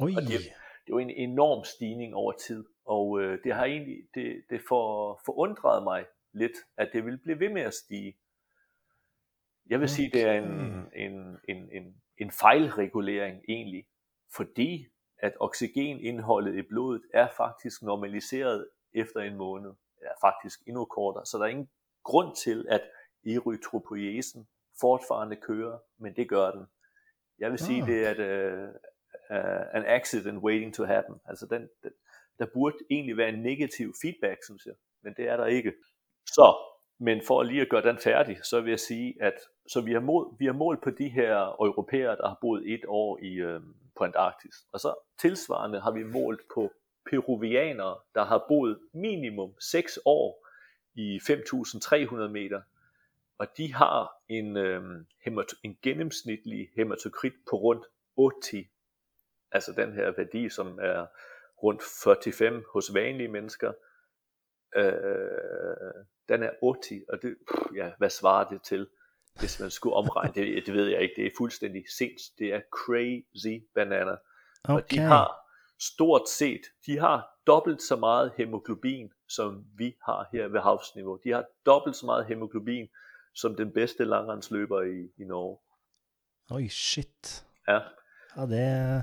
Oi! Og det, det er jo en enorm stigning over tid, og øh, det har egentlig det, det for, forundret mig lidt, at det vil blive ved med at stige. Jeg vil sige, det er en, en, en, en, en fejlregulering egentlig, fordi at oxygenindholdet i blodet er faktisk normaliseret efter en måned, er faktisk endnu kortere, så der er ingen grund til, at erythropoiesen fortfarande kører, men det gør den. Jeg vil sige, Ah. det er et, uh, an accident waiting to happen. Altså den, den, der burde egentlig være en negativ feedback, synes jeg, men det er der ikke. Så, men for lige at gøre den færdig, så vil jeg sige, at så vi har, mål, vi har målt på de her europæere, der har boet et år i, øh, på Antarktis. Og så tilsvarende har vi målt på peruvianere, der har boet minimum 6 år i 5.300 meter. Og de har en, øh, hemato- en gennemsnitlig hematokrit på rundt 80. Altså den her værdi, som er rundt 45 hos vanlige mennesker. Øh, den er 80, og det, ja, hvad svarer det til, hvis man skulle omregne det? Det ved jeg ikke, det er fuldstændig sinds. Det er crazy bananer. Og Ok. de har stort set, de har dobbelt så meget hemoglobin, som vi har her ved havsniveau. De har dobbelt så meget hemoglobin, som den bedste langrendsløber i, i Norge. Oi, shit. Ja. Ja, det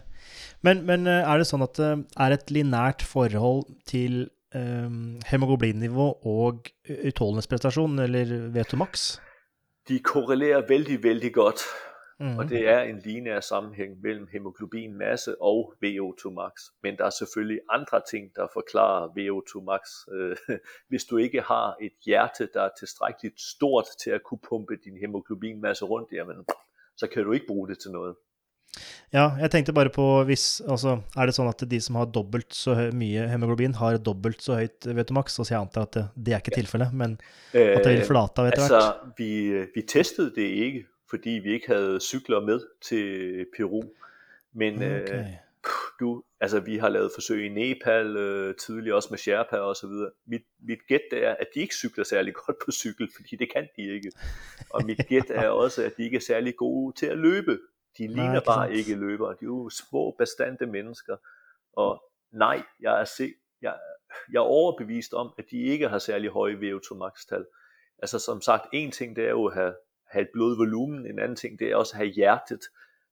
Men, men eh, er det sånn at det er et linært forhold til um, hemoglobinnivå og utholdenhetsprestasjon, eller VTO-max? De korrelerer vældig, vældig godt, Mm. og det er en lineær sammenhæng mellem hemoglobinmasse og VO2 max. Men der er selvfølgelig andre ting, der forklarer VO2 max. Øh, Hvis du ikke har et hjerte, der er tilstrækkeligt stort til at kunne pumpe din hemoglobinmasse rundt, jamen, så kan du ikke bruge det til noget. Ja, jeg tenkte bare på hvis Altså, er det sånn at de som har dobbelt så mye hemoglobin, har dobbelt så høyt VTO-max? Altså, jeg antar at det, det er ikke tilfellet, men at det vil flate av etter hvert? altså, vi, vi testede det ikke, fordi vi ikke havde cykler med til Peru. Men øh, pff, du, altså vi har lavet forsøg i Nepal øh, tidligere, også med Sherpa og så videre. Mit, mit gæt er, at de ikke cykler særlig godt på cykel, fordi det kan de ikke. Og mit gæt er også, at de ikke er særlig gode til at løbe. De ligner nej, bare ikke løbere. De er jo små, bestandte mennesker. Og nej, jeg er, se, jeg, jeg er overbevist om, at de ikke har særlig høje VO2 max-tal. Altså som sagt, en ting det er jo at have, have et blodvolumen, en anden ting det er også at have hjertet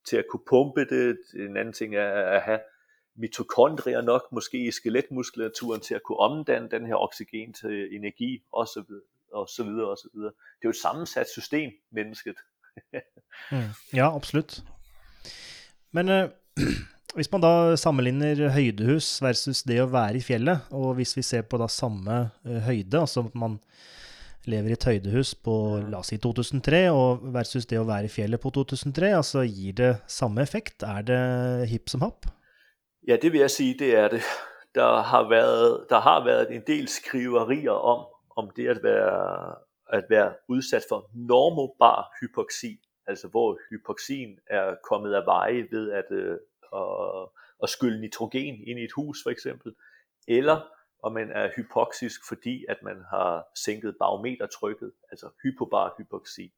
til at kunne pumpe det, en anden ting er at have mitokondrier nok, måske i skeletmuskulaturen til at kunne omdanne den her oxygen til energi, og så videre, og så videre, og så videre. Det er jo et sammensat system, mennesket. mm. Ja, absolut. Men øh, hvis man da sammenligner høydehus versus det å være i fjellet, og hvis vi ser på da samme øh, høyde, altså at man lever i et høydehus på la oss si 2003, og versus det å være i fjellet på 2003, altså gir det samme effekt? Er det hipp som happ? Ja, det vil jeg si, det er det. Der har været, der har været en del skriverier om, om det at være, at være udsat for normobar hypoxi, altså hvor hypoxien er kommet af veje ved at, øh, at, at skylle nitrogen ind i et hus for eksempel, eller og man er hypoxisk, fordi at man har sænket barometertrykket, altså hypobar hypoxi.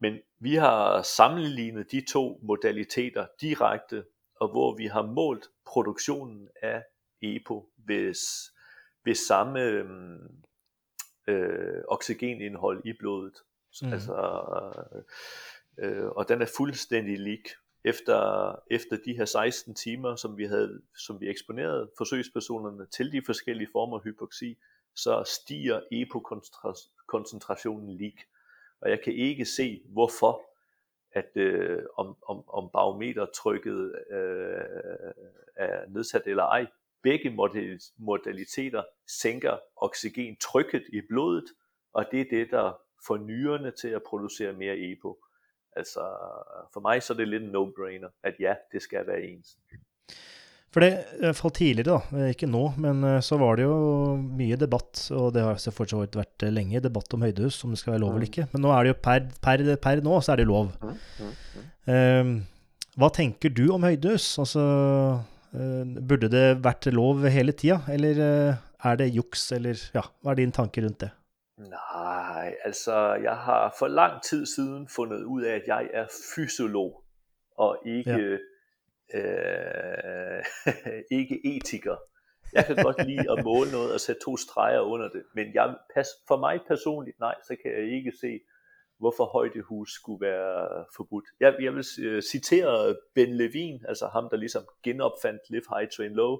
Men vi har sammenlignet de to modaliteter direkte, og hvor vi har målt produktionen af EPO ved, ved samme øh, oxygenindhold i blodet. Mm. Altså, øh, og den er fuldstændig lig efter, efter de her 16 timer, som vi havde, som vi eksponerede forsøgspersonerne til de forskellige former af hypoxi, så stiger EPO-koncentrationen lig. Og jeg kan ikke se, hvorfor at øh, om, om, om barometertrykket øh, er nedsat eller ej. Begge modaliteter sænker oxygentrykket i blodet, og det er det, der får nyrerne til at producere mere EPO. Altså, for mig så er det lidt en no-brainer, at ja, det skal være ens. For det, fall tidligere, da, eh, ikke nå, men eh, så var det jo mye debatt, og det har for så vidt vært eh, lenge debatt om høydehus, om det skal være lov eller mm. ikke. Men nå er det jo per, per, per nå så er det lov. Mm, mm, mm. Uh, hva tenker du om høydehus? Altså, uh, burde det vært lov hele tida, eller uh, er det juks, eller ja, hva er din tanke rundt det? Nej, altså jeg har for lang tid siden fundet ud af, at jeg er fysiolog og ikke, ja. øh, ikke etiker. Jeg kan godt lide at måle noget og sætte to streger under det, men jeg, pas, for mig personligt, nej, så kan jeg ikke se, hvorfor højdehus skulle være forbudt. Jeg, jeg vil uh, citere Ben Levin, altså ham, der ligesom genopfandt Live High Train Low.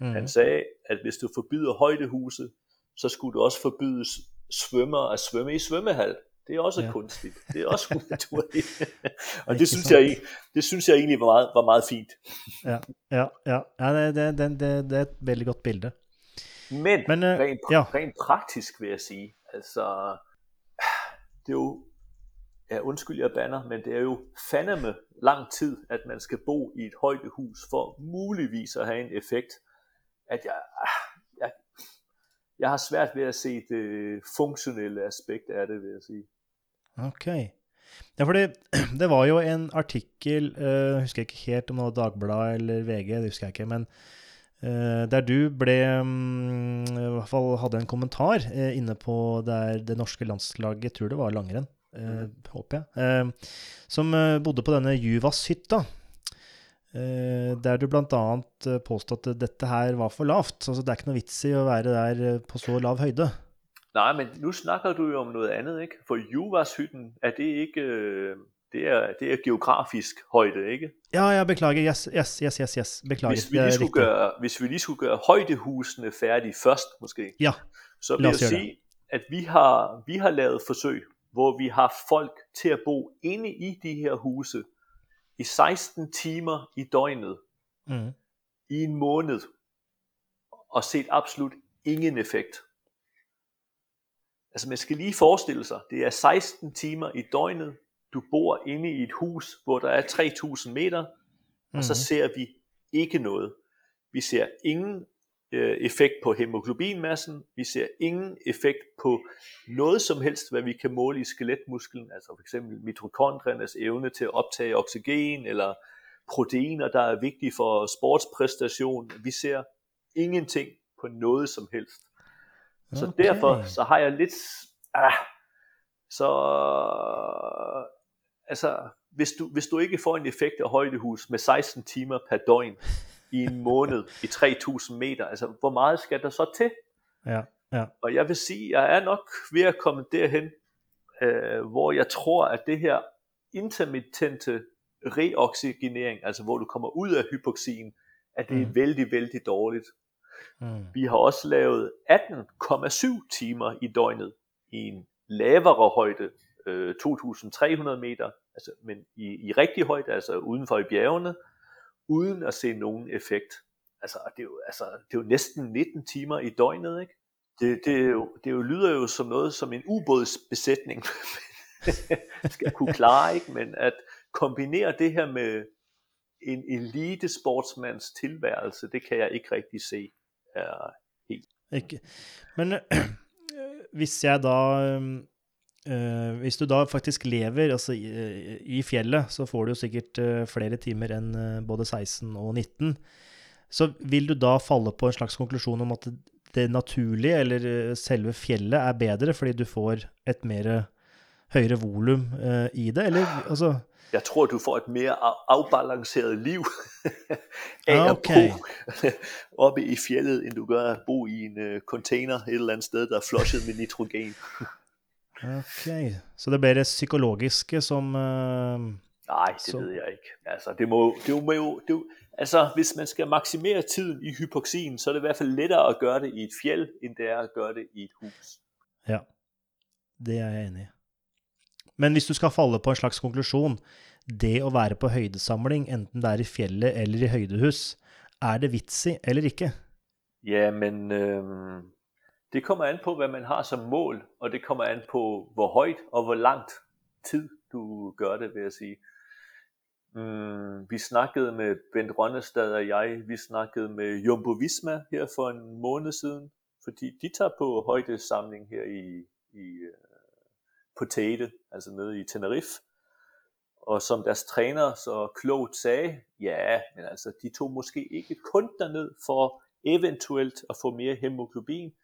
Mm. Han sagde, at hvis du forbyder højdehuse, så skulle du også forbydes svømmer at svømme i svømmehal. Det er også ja. kunstigt. Det er også unaturligt. og det synes, jeg, det synes jeg egentlig var meget, var meget fint. ja, ja, ja. ja det, det, det, det er et veldig godt billede. Men, Men uh, rent, ja. rent praktisk vil jeg sige, altså, det er jo, ja undskyld jeg banner, men det er jo fandeme lang tid, at man skal bo i et højdehus for muligvis at have en effekt, at jeg, jeg har svært ved at se det funktionelle aspekt af det, vil jeg sige. Ok. Ja, for det, det var jo en artikkel, husker jeg ikke helt om det var Dagbladet eller VG, det husker jeg ikke, men uh, der du ble, um, i hvert fall hadde en kommentar uh, inne på der det norske landslaget, jeg tror det var langrenn, uh, håper jeg, som bodde på denne Juvas-hytta. Eh, der du bl.a. Eh, påstod at dette her var for lavt. Altså, det er ikke noe vits i å være der eh, på så lav høyde. Nej, men nu snakker du jo om noget andet, ikke? For Juvashytten, er det ikke... Det er, det er geografisk højde, ikke? Ja, ja, beklager. Yes, yes, yes, yes. yes. Beklager. Hvis vi, lige skulle gøre, hvis vi lige skulle gøre højdehusene færdige først, måske, ja, så vil jeg det. at vi har, vi har lavet forsøg, hvor vi har folk til at bo inde i de her huse, i 16 timer i døgnet mm. i en måned og set absolut ingen effekt. Altså man skal lige forestille sig, det er 16 timer i døgnet, du bor inde i et hus, hvor der er 3000 meter, og så mm. ser vi ikke noget. Vi ser ingen øh, effekt på hemoglobinmassen, vi ser ingen effekt på noget som helst, hvad vi kan måle i skeletmusklen, altså for eksempel mitokondriernes evne til at optage oxygen, eller proteiner, der er vigtige for sportspræstation. Vi ser ingenting på noget som helst. Så okay. derfor så har jeg lidt, ah, så altså, hvis du, hvis du ikke får en effekt af højdehus med 16 timer per døgn i en måned i 3000 meter, altså hvor meget skal der så til? Ja, ja. Og jeg vil sige, jeg er nok ved at komme derhen, øh, hvor jeg tror, at det her intermittente reoxygenering, altså hvor du kommer ud af hypoxien, at det er mm. vældig, vældig dårligt. Mm. Vi har også lavet 18,7 timer i døgnet i en lavere højde, øh, 2.300 meter, altså, men i, i rigtig højde, altså udenfor i bjergene, uden at se nogen effekt. Altså, det, er jo, altså, det er jo næsten 19 timer i døgnet, ikke? Det, det, er jo, det er jo, lyder jo som noget som en ubådsbesætning skal kunne klare, ikke? men at kombinere det her med en elite sportsmands tilværelse, det kan jeg ikke rigtig se er helt. Ikke. Men øh, hvis jeg da øhm, øh, Hvis du da faktisk lever altså, i, i, fjellet, så får du jo sikkert øh, flere timer enn øh, både 16 og 19. Så vil du da falle på en slags konklusjon om at det naturlige, eller selve fjellet, er bedre fordi du får et mer høyere volum i det, eller altså jeg tror, du får et mere afbalanceret liv af okay. at bo oppe i fjellet, end du gør at bo i en uh, container et eller andet sted, der er flushet med nitrogen. okay, så det er bare det psykologiske som... Uh, Nej, det som... ved jeg ikke. Altså, det må, det må det, altså, hvis man skal maksimere tiden i hypoxien, så er det i hvert fald lettere at gøre det i et fjeld, end det er at gøre det i et hus. Ja, det er jeg enig i. Men hvis du skal falle på en slags konklusjon, det å være på høydesamling, enten det er i fjellet eller i høydehus, er det vits i eller ikke? Ja, men øh, det kommer an på, hvad man har som mål, og det kommer an på, hvor højt og hvor langt tid du gør det, vil jeg sige. Mm, vi snakkede med Bent Rønnestad og jeg, vi snakkede med Jumbo Visma her for en måned siden, fordi de tager på højdesamling her i, i øh, på Tete, altså nede i Tenerife. Og som deres træner så klogt sagde, ja, men altså, de tog måske ikke kun derned for eventuelt at få mere hemoglobin,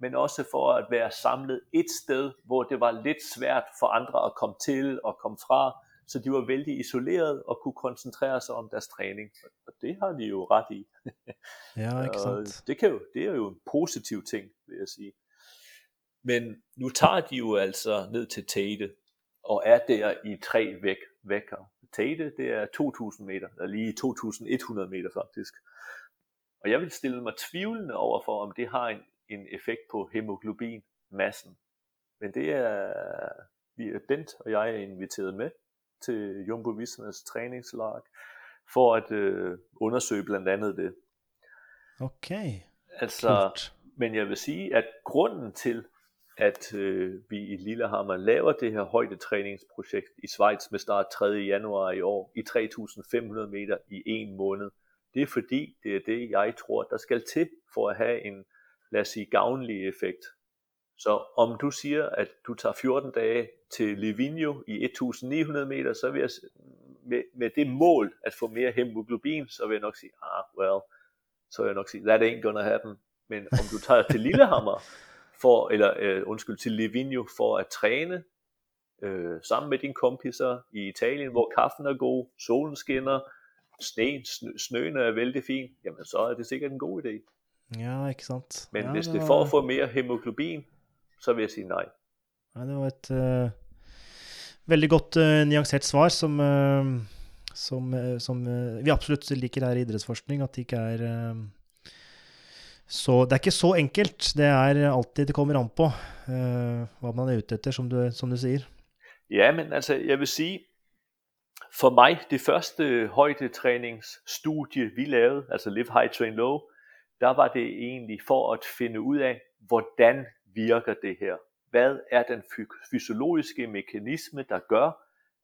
men også for at være samlet et sted, hvor det var lidt svært for andre at komme til og komme fra, så de var vældig isoleret og kunne koncentrere sig om deres træning. Og det har de jo ret i. ja, ikke sant. det, kan jo, det er jo en positiv ting, vil jeg sige. Men nu tager de jo altså ned til Tate, og er der i tre væk, vækker. Tate, det er 2.000 meter, eller lige 2.100 meter faktisk. Og jeg vil stille mig tvivlende over for, om det har en, en effekt på hemoglobinmassen. Men det er, vi er Bent og jeg er inviteret med til Jumbo Vismas træningslag, for at øh, undersøge blandt andet det. Okay. Altså, men jeg vil sige, at grunden til, at øh, vi i Lillehammer laver det her højdetræningsprojekt i Schweiz med start 3. januar i år i 3.500 meter i en måned. Det er fordi, det er det, jeg tror, der skal til for at have en, lad os sige, gavnlig effekt. Så om du siger, at du tager 14 dage til Livigno i 1.900 meter, så vil jeg med, med det mål at få mere hemoglobin, så vil jeg nok sige, ah, well, så vil jeg nok sige, that ain't gonna happen. Men om du tager til Lillehammer, for, eller øh, undskyld, til Livigno for at træne øh, sammen med dine kompiser i Italien, hvor kaffen er god, solen skinner, sneen, snø, snøen er vældig fin, jamen så er det sikkert en god idé. Ja, ikke sant. Men ja, hvis det er for at få mere hemoglobin, så vil jeg sige nej. Ja, det var et uh, veldig godt uh, nuansert svar, som, uh, som, som vi absolutt liker her i idrettsforskning, at det ikke er så det er ikke så enkelt. Det er alltid det kommer an på uh, hva man er ute etter, som du, som du sier. Ja, men altså, jeg vil sige, for mig, det første højdetræningsstudie, vi lavede, altså Live High Train Low, der var det egentlig for at finde ud af, hvordan virker det her? Hvad er den fysiologiske mekanisme, der gør,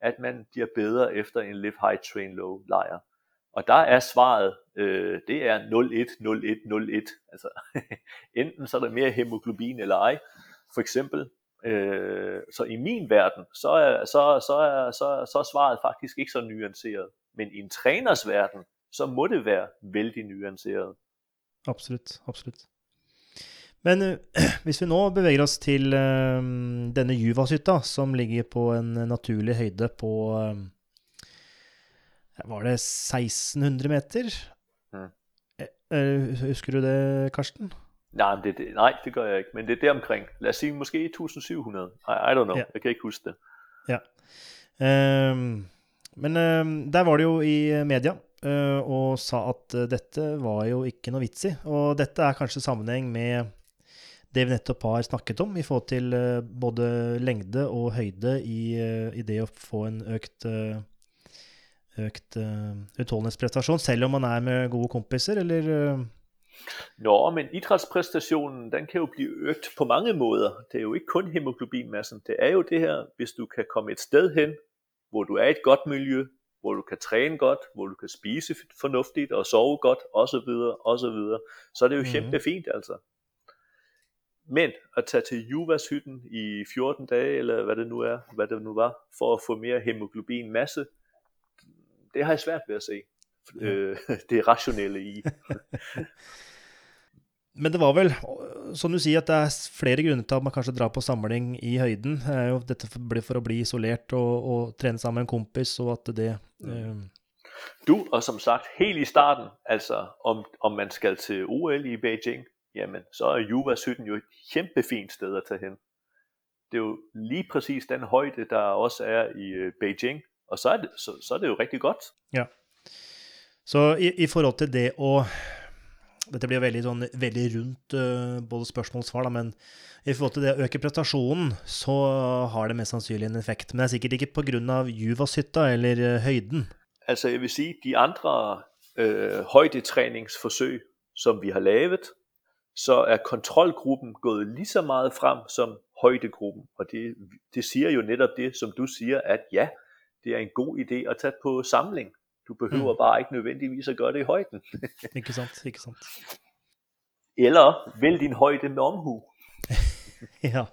at man bliver bedre efter en Live High Train Low lejr? Og der er svaret, øh, det er 0-1-0-1-0-1. Altså, enten så er der mere hemoglobin eller ej. For eksempel, øh, så i min verden, så er, så, så, er, så, så er svaret faktisk ikke så nuanceret. Men i en træners verden, så må det være vældig nuanceret. Absolutt. Absolutt. Men uh, hvis vi nå beveger oss til uh, denne Juvashytta, som ligger på en naturlig høyde på uh, Var det 1600 meter? Mm. husker du det, Karsten? Nej, det, det, nej, det gør jeg ikke, men det er deromkring. Lad os sige måske 1700. I, I don't know, ja. jeg kan ikke huske det. Ja. Um, men um, der var det jo i media Eh, og sa at eh, dette var jo ikke noe vits i. Og dette er kanskje sammenheng med det vi nettopp har snakket om, i forhold til eh, både lengde og høyde i, i, det å få en økt økt utholdenhetsprestasjon, selv om man er med gode kompiser, eller Nå, men idrætspræstationen, den kan jo bli økt på mange måder. Det er jo ikke kun hemoglobinmassen. Det er jo det her, hvis du kan komme et sted hen, hvor du er i et godt miljø, hvor du kan træne godt, hvor du kan spise fornuftigt og sove godt, osv., osv., så er det jo mm-hmm. kæmpe fint altså. Men at tage til Juvas-hytten i 14 dage, eller hvad det nu er, hvad det nu var, for at få mere hemoglobin masse, det har jeg svært ved at se. Ja. Øh, det rationelle i. Men det var vel, som du sier, at det er flere grunner til at man kanskje drar på samling i høyden. Er dette for, for å bli isolert og, og trene sammen med en kompis, og at det øh... Du, og som sagt, helt i starten, altså om, om man skal til OL i Beijing, jamen så er Juva 17 jo et kæmpefint sted at tage hen. Det er jo lige præcis den højde, der også er i øh, Beijing, og så er det, så, så er det jo rigtig godt. Ja. Så i, i forhold til det å dette blir veldig, sånn, veldig rundt uh, både spørsmål og svar, da, men i forhold til det å øke prestasjonen, så har det mest sannsynlig en effekt. Men det er sikkert ikke pga. Juvashytta eller uh, høyden. Altså, jeg vil si de andre uh, højdetræningsforsøg, som vi har lavet, så er kontrollgruppen gået lige så meget frem som højdegruppen. Og det, det siger jo netop det, som du siger, at ja, det er en god idé at tage på samling. Du behøver mm. bare ikke nødvendigvis at gøre det i højden. ikke sant, ikke sant. Eller vælg din højde med omhu. ja.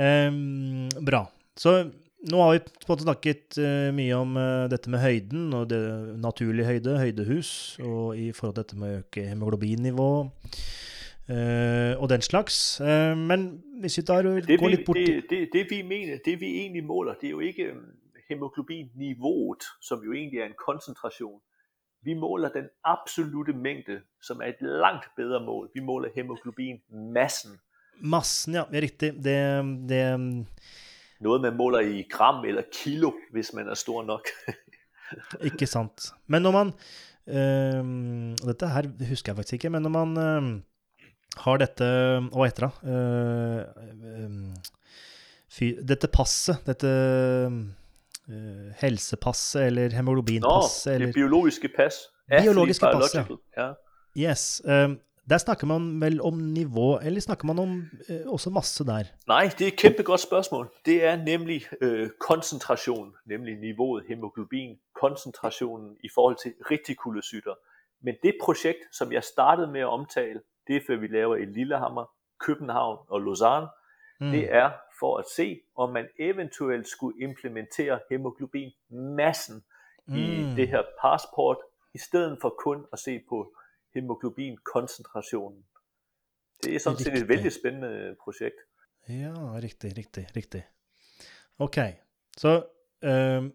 Um, bra. Så nå har vi på en snakket uh, mye om uh, dette med høyden, og det naturlige høyde, høydehus, og i forhold til dette med å øke hemoglobinnivå. Uh, og den slags. Men hvis vi tar og går litt bort det, det, det, vi mener, det vi egentlig måler, det er jo ikke hemoglobinniveauet, som jo egentlig er en koncentration. Vi måler den absolute mængde, som er et langt bedre mål. Vi måler hemoglobinmassen. Massen, ja. Riktig. Det, det Noget man måler i gram eller kilo, hvis man er stor nok. ikke sant. Men når man øh, Dette her husker jeg faktisk ikke, men når man øh, har dette Hva heter det? Øh, øh, dette passet, dette uh, helsepasset eller hemoglobinpasset. Nå, eller, det biologiske pass. Biologiske pass, ja. Yes. Um, der snakker man vel om nivå, eller snakker man om uh, også masse der? Nej, det er et kæmpegodt spørgsmål. Det er nemlig uh, koncentration, nemlig niveauet hemoglobin, koncentrationen i forhold til retikulocytter. Men det projekt, som jeg startede med at omtale, det er før vi laver i Lillehammer, København og Lausanne, mm. det er for at se, om man eventuelt skulle implementere hemoglobinmassen mm. i det her passport, i stedet for kun at se på hemoglobinkoncentrationen. Det er sådan set et vældig spændende projekt. Ja, riktig, riktig, riktig. Ok, så øh,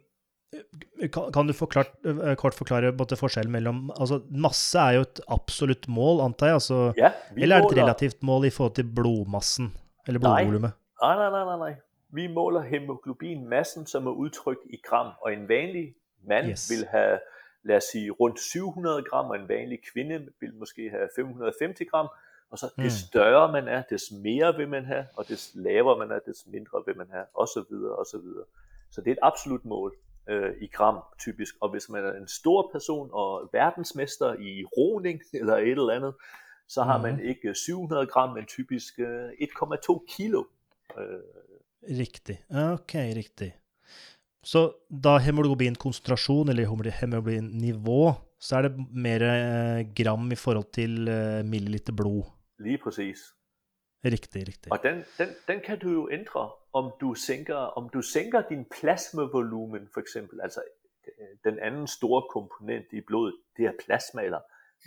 kan du forklart, øh, kort forklare både forskjellen mellom altså Masse er jo et absolutt mål, antar jeg? Altså, ja, eller er det et relativt mål i forhold til blodmassen? Eller blodvolumet? Nej, nej, nej, nej, nej. Vi måler hemoglobinmassen, som er udtrykt i gram, og en vanlig mand yes. vil have, lad os sige, rundt 700 gram, og en vanlig kvinde vil måske have 550 gram, og så mm. des større man er, des mere vil man have, og des lavere man er, des mindre vil man have, og så videre, og så videre. Så det er et absolut mål øh, i gram typisk, og hvis man er en stor person og verdensmester i roning eller et eller andet, så har mm. man ikke 700 gram, men typisk øh, 1,2 kilo riktig. Ok, riktig. Så da hemoglobinkonsentrasjon, eller hemoglobinnivå, så er det mer eh, gram i forhold til eh, milliliter blod? Lige præcis. Riktig, riktig. Og den, den, den kan du jo ændre, om du sænker, om du sænker din plasmavolumen for eksempel. Altså den anden store komponent i blodet, det er plasma eller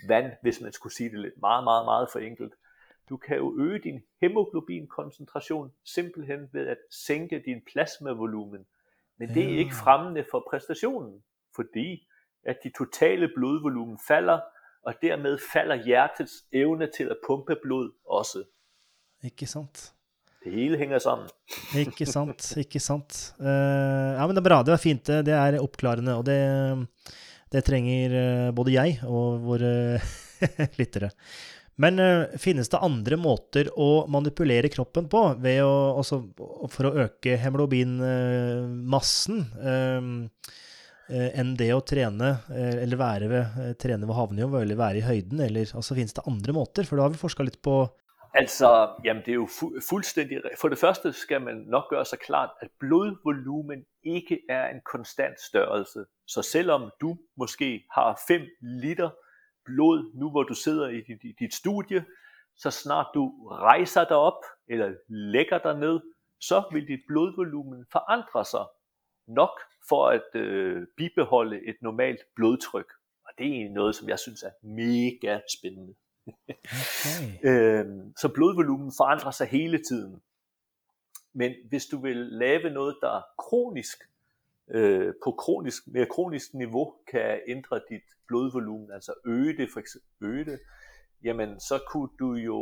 vand, hvis man skulle sige det lidt meget, meget, meget for enkelt. Du kan jo øge din hemoglobinkoncentration simpelthen ved at sænke din plasmavolumen. Men det er ikke fremmende for præstationen, fordi at de totale blodvolumen falder, og dermed falder hjertets evne til at pumpe blod også. Ikke sant? Det hele hænger sammen. ikke sant, ikke sant. Uh, ja, men det er bra. Det er fint. Det er oppklarende, og det, det trenger eh, både jeg og våre lyttere. Men uh, finnes det andre måter å manipulere kroppen på ved å, altså, for å øke hemoglobinmassen? Eh, uh, eh, enn det å trene eller være ved, trene ved havnivå eller være i høyden? Eller altså, finnes det andre måter? For da har vi forska litt på Altså, jamen det er jo fu- fuldstændig... For det første skal man nok gøre sig klart, at blodvolumen ikke er en konstant størrelse. Så selvom du måske har 5 liter blod, nu hvor du sidder i dit, i dit studie, så snart du rejser dig op eller lægger dig ned, så vil dit blodvolumen forandre sig nok for at øh, bibeholde et normalt blodtryk. Og det er noget, som jeg synes er mega spændende. Okay. øhm, så blodvolumen forandrer sig hele tiden. Men hvis du vil lave noget, der er kronisk, øh, på kronisk, mere kronisk niveau kan ændre dit blodvolumen, altså øge det, for eksempel, øge det, jamen så kunne du jo,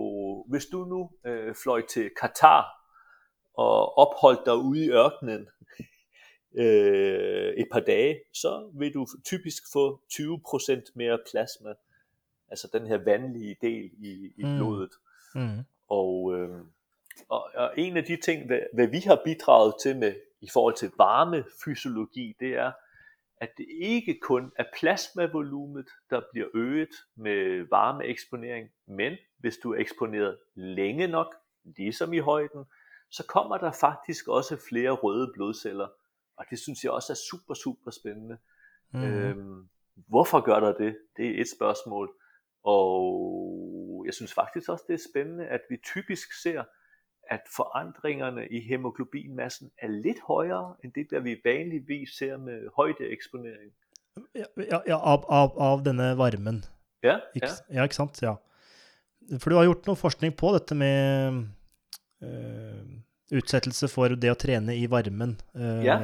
hvis du nu øh, fløj til Katar og opholdt dig ude i ørkenen øh, et par dage, så vil du typisk få 20% mere plasma altså den her vandlige del i, i mm. blodet. Mm. Og, øh, og, og en af de ting, hvad, hvad vi har bidraget til med i forhold til varmefysiologi, det er, at det ikke kun er plasmavolumet, der bliver øget med varmeeksponering, men hvis du er eksponeret længe nok, ligesom i højden, så kommer der faktisk også flere røde blodceller. Og det synes jeg også er super, super spændende. Mm. Øhm, hvorfor gør der det? Det er et spørgsmål. Og jeg synes faktisk også, det er spændende, at vi typisk ser, at forandringerne i hemoglobinmassen er lidt højere, end det, der vi vanligvis ser med højdeeksponering. Ja, ja, av, av, av denne varmen. Ja, ikke, ja. ja, ikke sant? Ja. For du har gjort noe forskning på dette med uh, utsettelse for det å trene i varmen. Uh, ja.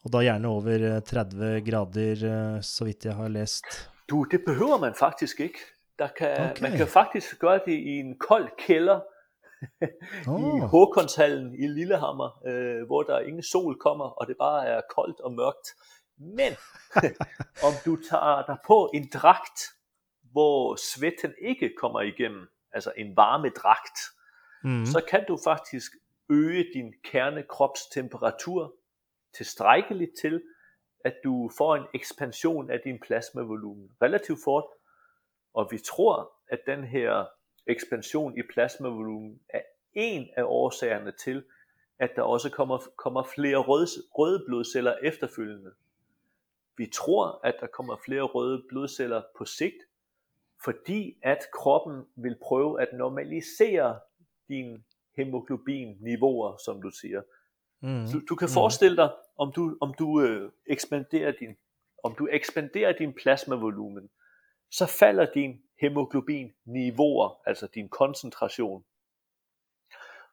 Og da gjerne over 30 grader, uh, så vidt jeg har lest. Du, det behøver man faktisk ikke. Kan, okay. Man kan faktisk gøre det i en kold kælder oh. i Håkonshallen i Lillehammer, øh, hvor der ingen sol kommer, og det bare er koldt og mørkt. Men om du tager dig på en dragt, hvor svetten ikke kommer igennem, altså en varmedragt, mm. så kan du faktisk øge din kernekropstemperatur tilstrækkeligt til, at du får en ekspansion af din plasmavolumen relativt fort, og vi tror, at den her ekspansion i plasmavolumen er en af årsagerne til, at der også kommer, kommer flere røde, røde blodceller efterfølgende. Vi tror, at der kommer flere røde blodceller på sigt, fordi at kroppen vil prøve at normalisere din hemoglobin-niveauer, som du siger. Mm. Du, du kan mm. forestille dig, om du, om du øh, ekspanderer din om du ekspanderer din plasmavolumen, så falder din hemoglobin niveauer, altså din koncentration.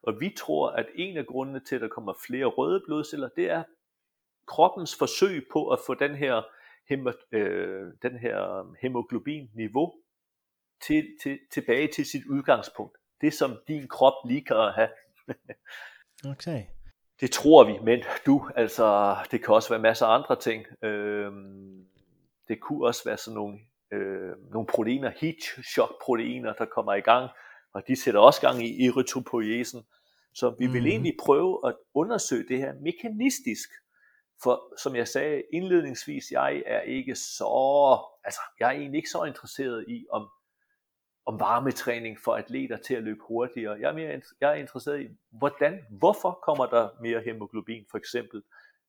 Og vi tror, at en af grundene til, at der kommer flere røde blodceller, det er kroppens forsøg på at få den her, hemo, øh, den her hemoglobin niveau til, til, tilbage til sit udgangspunkt. Det som din krop lige kan have. okay. Det tror vi, men du, altså, det kan også være masser af andre ting. Øhm, det kunne også være sådan nogle, øh, nogle proteiner, heat shock proteiner, der kommer i gang, og de sætter også gang i erytropoiesen. Så vi vil mhm. egentlig prøve at undersøge det her mekanistisk. For som jeg sagde indledningsvis, jeg er ikke så, altså jeg er egentlig ikke så interesseret i, om om varmetræning for atleter til at løbe hurtigere. Jeg er, mere, jeg er interesseret i, hvordan, hvorfor kommer der mere hemoglobin, for eksempel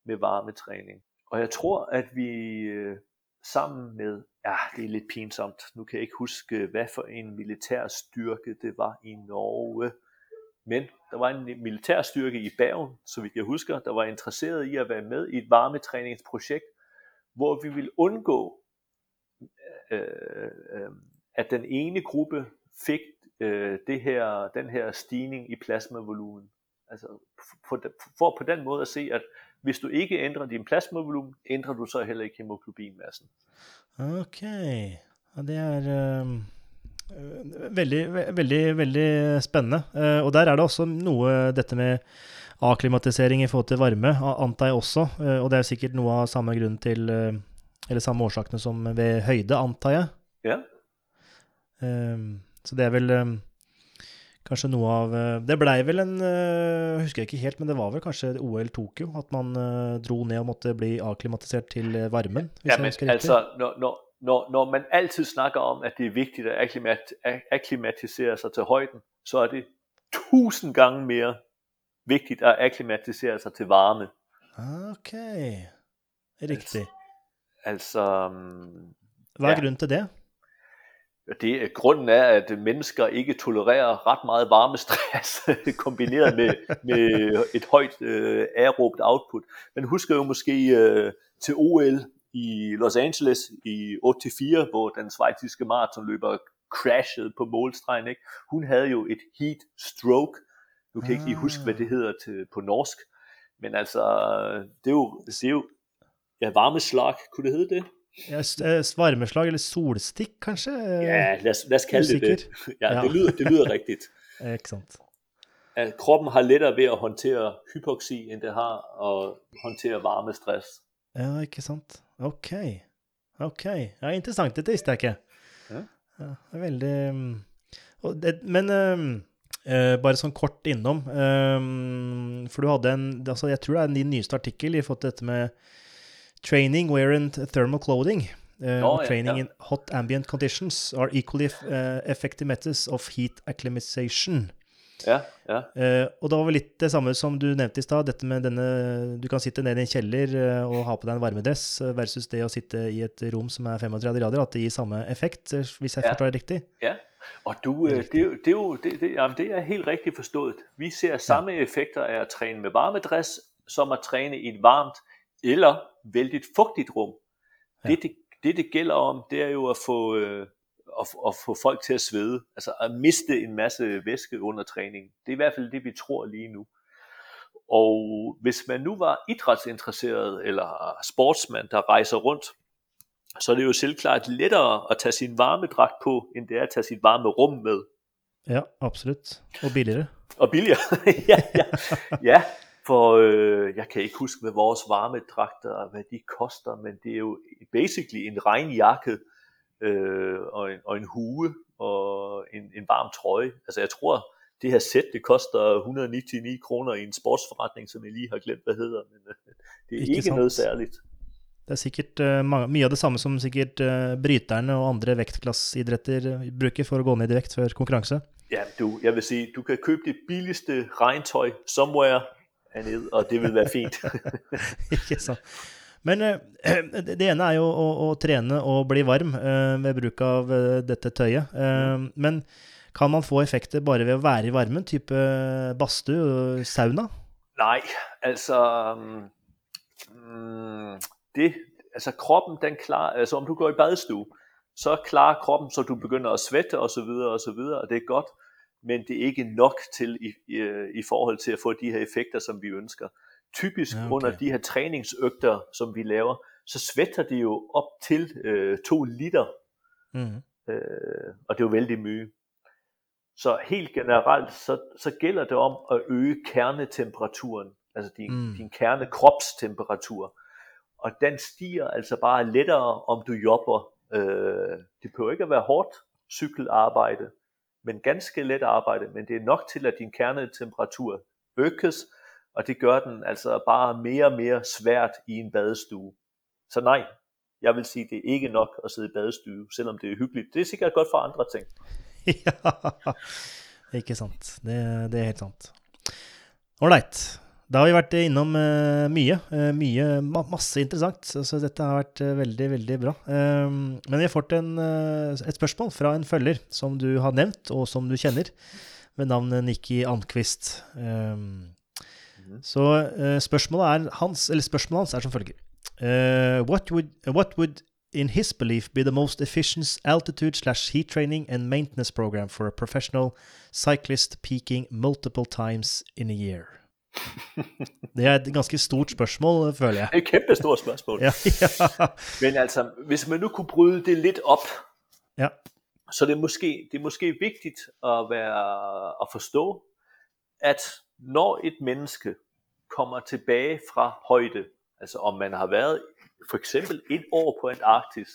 med varmetræning. Og jeg tror, at vi øh, sammen med, ja, det er lidt pinsomt, nu kan jeg ikke huske, hvad for en militær styrke det var i Norge, men der var en militær styrke i Bergen, så vidt jeg husker, der var interesseret i at være med i et varmetræningsprojekt, hvor vi vil undgå, øh, øh, øh, at den ene gruppe fik øh, det her, den her stigning i plasmavolumen. Altså for, for på den måde at se, at hvis du ikke ændrer din plasmavolumen, ændrer du så heller ikke hemoglobinmassen. Okay. Ja, det er uh, veldig, veldig, veldig spennende. Uh, og der er det også noe dette med akklimatisering i forhold til varme, antar jeg også. Uh, og det er sikkert noe av samme grunn til Eller samme årsakene som ved høyde, antar jeg. Ja. så det er vel kanskje noe av Det blei vel en Jeg husker ikke helt, men det var vel kanskje OL Tokyo? At man dro ned og måtte bli akklimatisert til varmen? ja, men altså, når, når, når, når man altid snakker om, at det er vigtigt at akklimat, akklimatisere sig til højden, så er det tusind gange mere vigtigt at akklimatisere sig til varme. Okay, riktig. Altså, Hvad er ja. grunden til det? Det, grunden er, at mennesker ikke tolererer ret meget varmestress, kombineret med, med et højt øh, aerobt output. Man husker jo måske øh, til OL i Los Angeles i 84, hvor den svejtiske maratonløber crashede på målstregen. Ikke? Hun havde jo et heat stroke. Du kan ikke lige huske, hvad det ah. hedder til, på norsk. Men altså, det er jo, det er jo ja, varmeslag, kunne det hedde det? Øh, varmeslag eller solstik, kanskje? Ja, lad os, lad os kalde det det. Ja, ja. Det, lyder, det lyder rigtigt. ikke sant. At kroppen har lettere ved at håndtere hypoxi, end det har at håndtere varmestress. Ja, ikke sant. Ok. Ok. Ja, interessant. Dette visste jeg ikke. Ja. ja det er veldig mm, det, Men um, uh, bare sånn kort innom um, For du hadde en altså Jeg tror det er din nyeste artikkel i forhold til dette med training, wear and thermal clothing. Uh, oh, training ja, ja. in hot ambient conditions are equally uh, effective methods of heat acclimatization. Ja, ja. Uh, og det var vel litt det samme som du nevnte i stad, dette med denne Du kan sitte nede i en kjeller og ha på deg en varmedress versus det å sitte i et rom som er 35 grader, at det gir samme effekt, hvis jeg forstår det riktig? Ja, og du, det, det, det, det, det, jamen, det er helt riktig forstået. Vi ser samme effekter af at træne med varmedress, som at træne i et varmt eller vældigt fugtigt rum. Ja. Det, det, det, det gælder om, det er jo at få at, at få folk til at svede, altså at miste en masse væske under træning. Det er i hvert fald det, vi tror lige nu. Og hvis man nu var idrætsinteresseret eller sportsmand, der rejser rundt, så er det jo selvklart lettere at tage sin varmedragt på, end det er at tage sit varme rum med. Ja, absolut. Og billigere. Og billigere, ja, ja. ja, for øh, jeg kan ikke huske, hvad vores varmedragter, hvad de koster, men det er jo basically en regnjakke, øh, og, en, og en hue og en, en varm trøje. Altså jeg tror, det her sæt, det koster 199 kroner i en sportsforretning, som jeg lige har glemt, hvad hedder, men øh, det er ikke, ikke noget særligt. Det er sikkert uh, mange, mye av det samme som sikkert uh, bryterne og andre vektklasseidretter bruker for å gå ned i vekt før konkurranse. Ja, du, jeg vil sige, du kan købe det billigste regntøj somewhere hernede, og det vil være fint. ikke sant. Men uh, det ene er jo å, å, trene og bli varm uh, ved bruk av uh, dette tøyet. men kan man få effekter bare ved å være i varmen, type badstue sauna? Nej, altså um, det, altså kroppen den klarer, altså om du går i badstue, så klarer kroppen, så du begynder at svette og så videre og så videre, og det er godt, men det er ikke nok til i, i, i forhold til at få de her effekter, som vi ønsker typisk okay. under de her træningsøgter, som vi laver, så svætter det jo op til øh, to liter. Mm. Øh, og det er jo vældig mye. Så helt generelt, så, så gælder det om at øge kernetemperaturen, altså din, mm. din kernekropstemperatur. Og den stiger altså bare lettere, om du jobber. Øh, det behøver ikke at være hårdt cykelarbejde, men ganske let arbejde, men det er nok til, at din kernetemperatur økes, og det gør den altså bare mere og mere svært i en badestue. Så nej, jeg vil sige, det er ikke nok at sidde i badestue, selvom det er hyggeligt. Det er sikkert godt for andre ting. ja, ikke sant. Det, det er helt sant. Ålreit. Da har vi vært innom uh, mye. Uh, mye, ma masse interessant. Så dette har vært uh, veldig, veldig bra. Uh, men vi har fått en, et spørsmål fra en følger som du har nevnt, og som du kjenner, ved navn Nikki Anquist. Um, så uh, spørsmålet, er hans, eller spørsmålet hans er som følger. What would what would in his belief be the most efficient altitude slash heat training and maintenance program for a professional cyclist peaking multiple times in a year? Det er et ganske stort spørgsmål, føler jeg. Det et kæmpe stort spørgsmål. Ja, ja. Men altså, hvis man nu kunne bryde det lidt op, ja. så det er måske, det er måske vigtigt at, være, at forstå, at når et menneske kommer tilbage fra højde, altså om man har været for eksempel et år på Antarktis,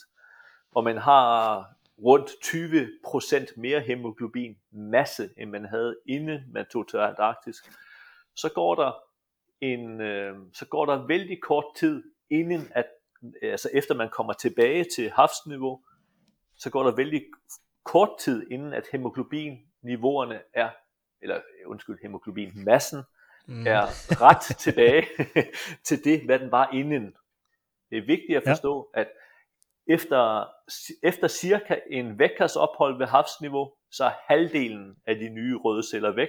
og man har rundt 20% mere hemoglobin masse, end man havde inden man tog til Antarktis, så går der en, øh, så går der vældig kort tid inden at, altså efter man kommer tilbage til havsniveau, så går der vældig kort tid inden at hemoglobin niveauerne er, eller undskyld, hemoglobin massen mm. er ret tilbage til det, hvad den var inden. Det er vigtigt at forstå, ja. at efter, efter cirka en vækkers ophold ved havsniveau, så er halvdelen af de nye røde celler væk,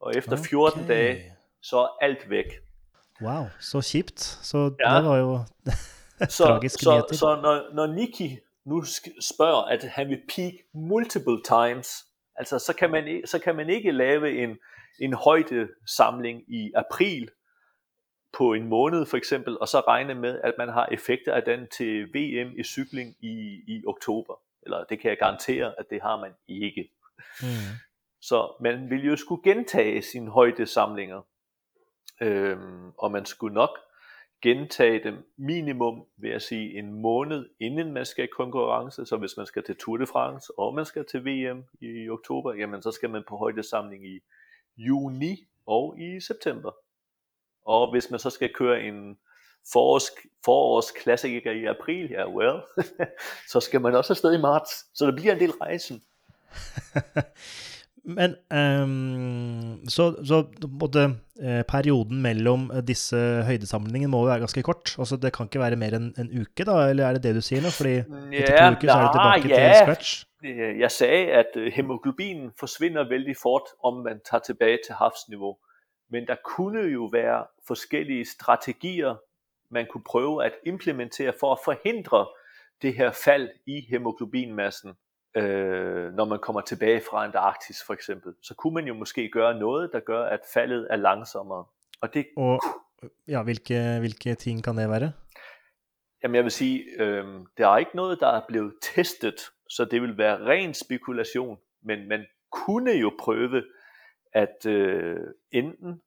og efter 14 okay. dage, så er alt væk. Wow, så kjipt. Så ja. det var jo så, så, så når, når Niki nu spørger, at han vil peak multiple times, altså så kan man, så kan man ikke lave en, en højdesamling i april på en måned for eksempel, og så regne med, at man har effekter af den til VM i cykling i, i oktober. Eller det kan jeg garantere, at det har man ikke. Mm. Så man vil jo skulle gentage sine højdesamlinger, øhm, og man skulle nok gentage dem minimum, vil jeg sige, en måned inden man skal i konkurrence. Så hvis man skal til Tour de France, og man skal til VM i oktober, jamen så skal man på højdesamling i juni og i september. Og hvis man så skal køre en forårs, forårsklassiker i april, ja well, så skal man også afsted i marts. Så det bliver en del rejsen. Men um, så, så både, eh, perioden mellom disse høydesamlingene må jo være ganske kort? Altså Det kan ikke være mer enn en uke, da? Eller er det det du sier nå? Fordi etter to uker så er du tilbake ja. til scratch? Jeg sagde, at øh, hemoglobinen forsvinder veldig fort, om man tager tilbage til havsniveau. Men der kunne jo være forskellige strategier, man kunne prøve at implementere for at forhindre det her fald i hemoglobinmassen, øh, når man kommer tilbage fra Antarktis for eksempel. Så kunne man jo måske gøre noget, der gør, at faldet er langsommere. Og, det, og ja, hvilke, hvilke ting kan det være? Jamen jeg vil sige, øh, der er ikke noget, der er blevet testet, så det vil være ren spekulation, men man kunne jo prøve at øh, enten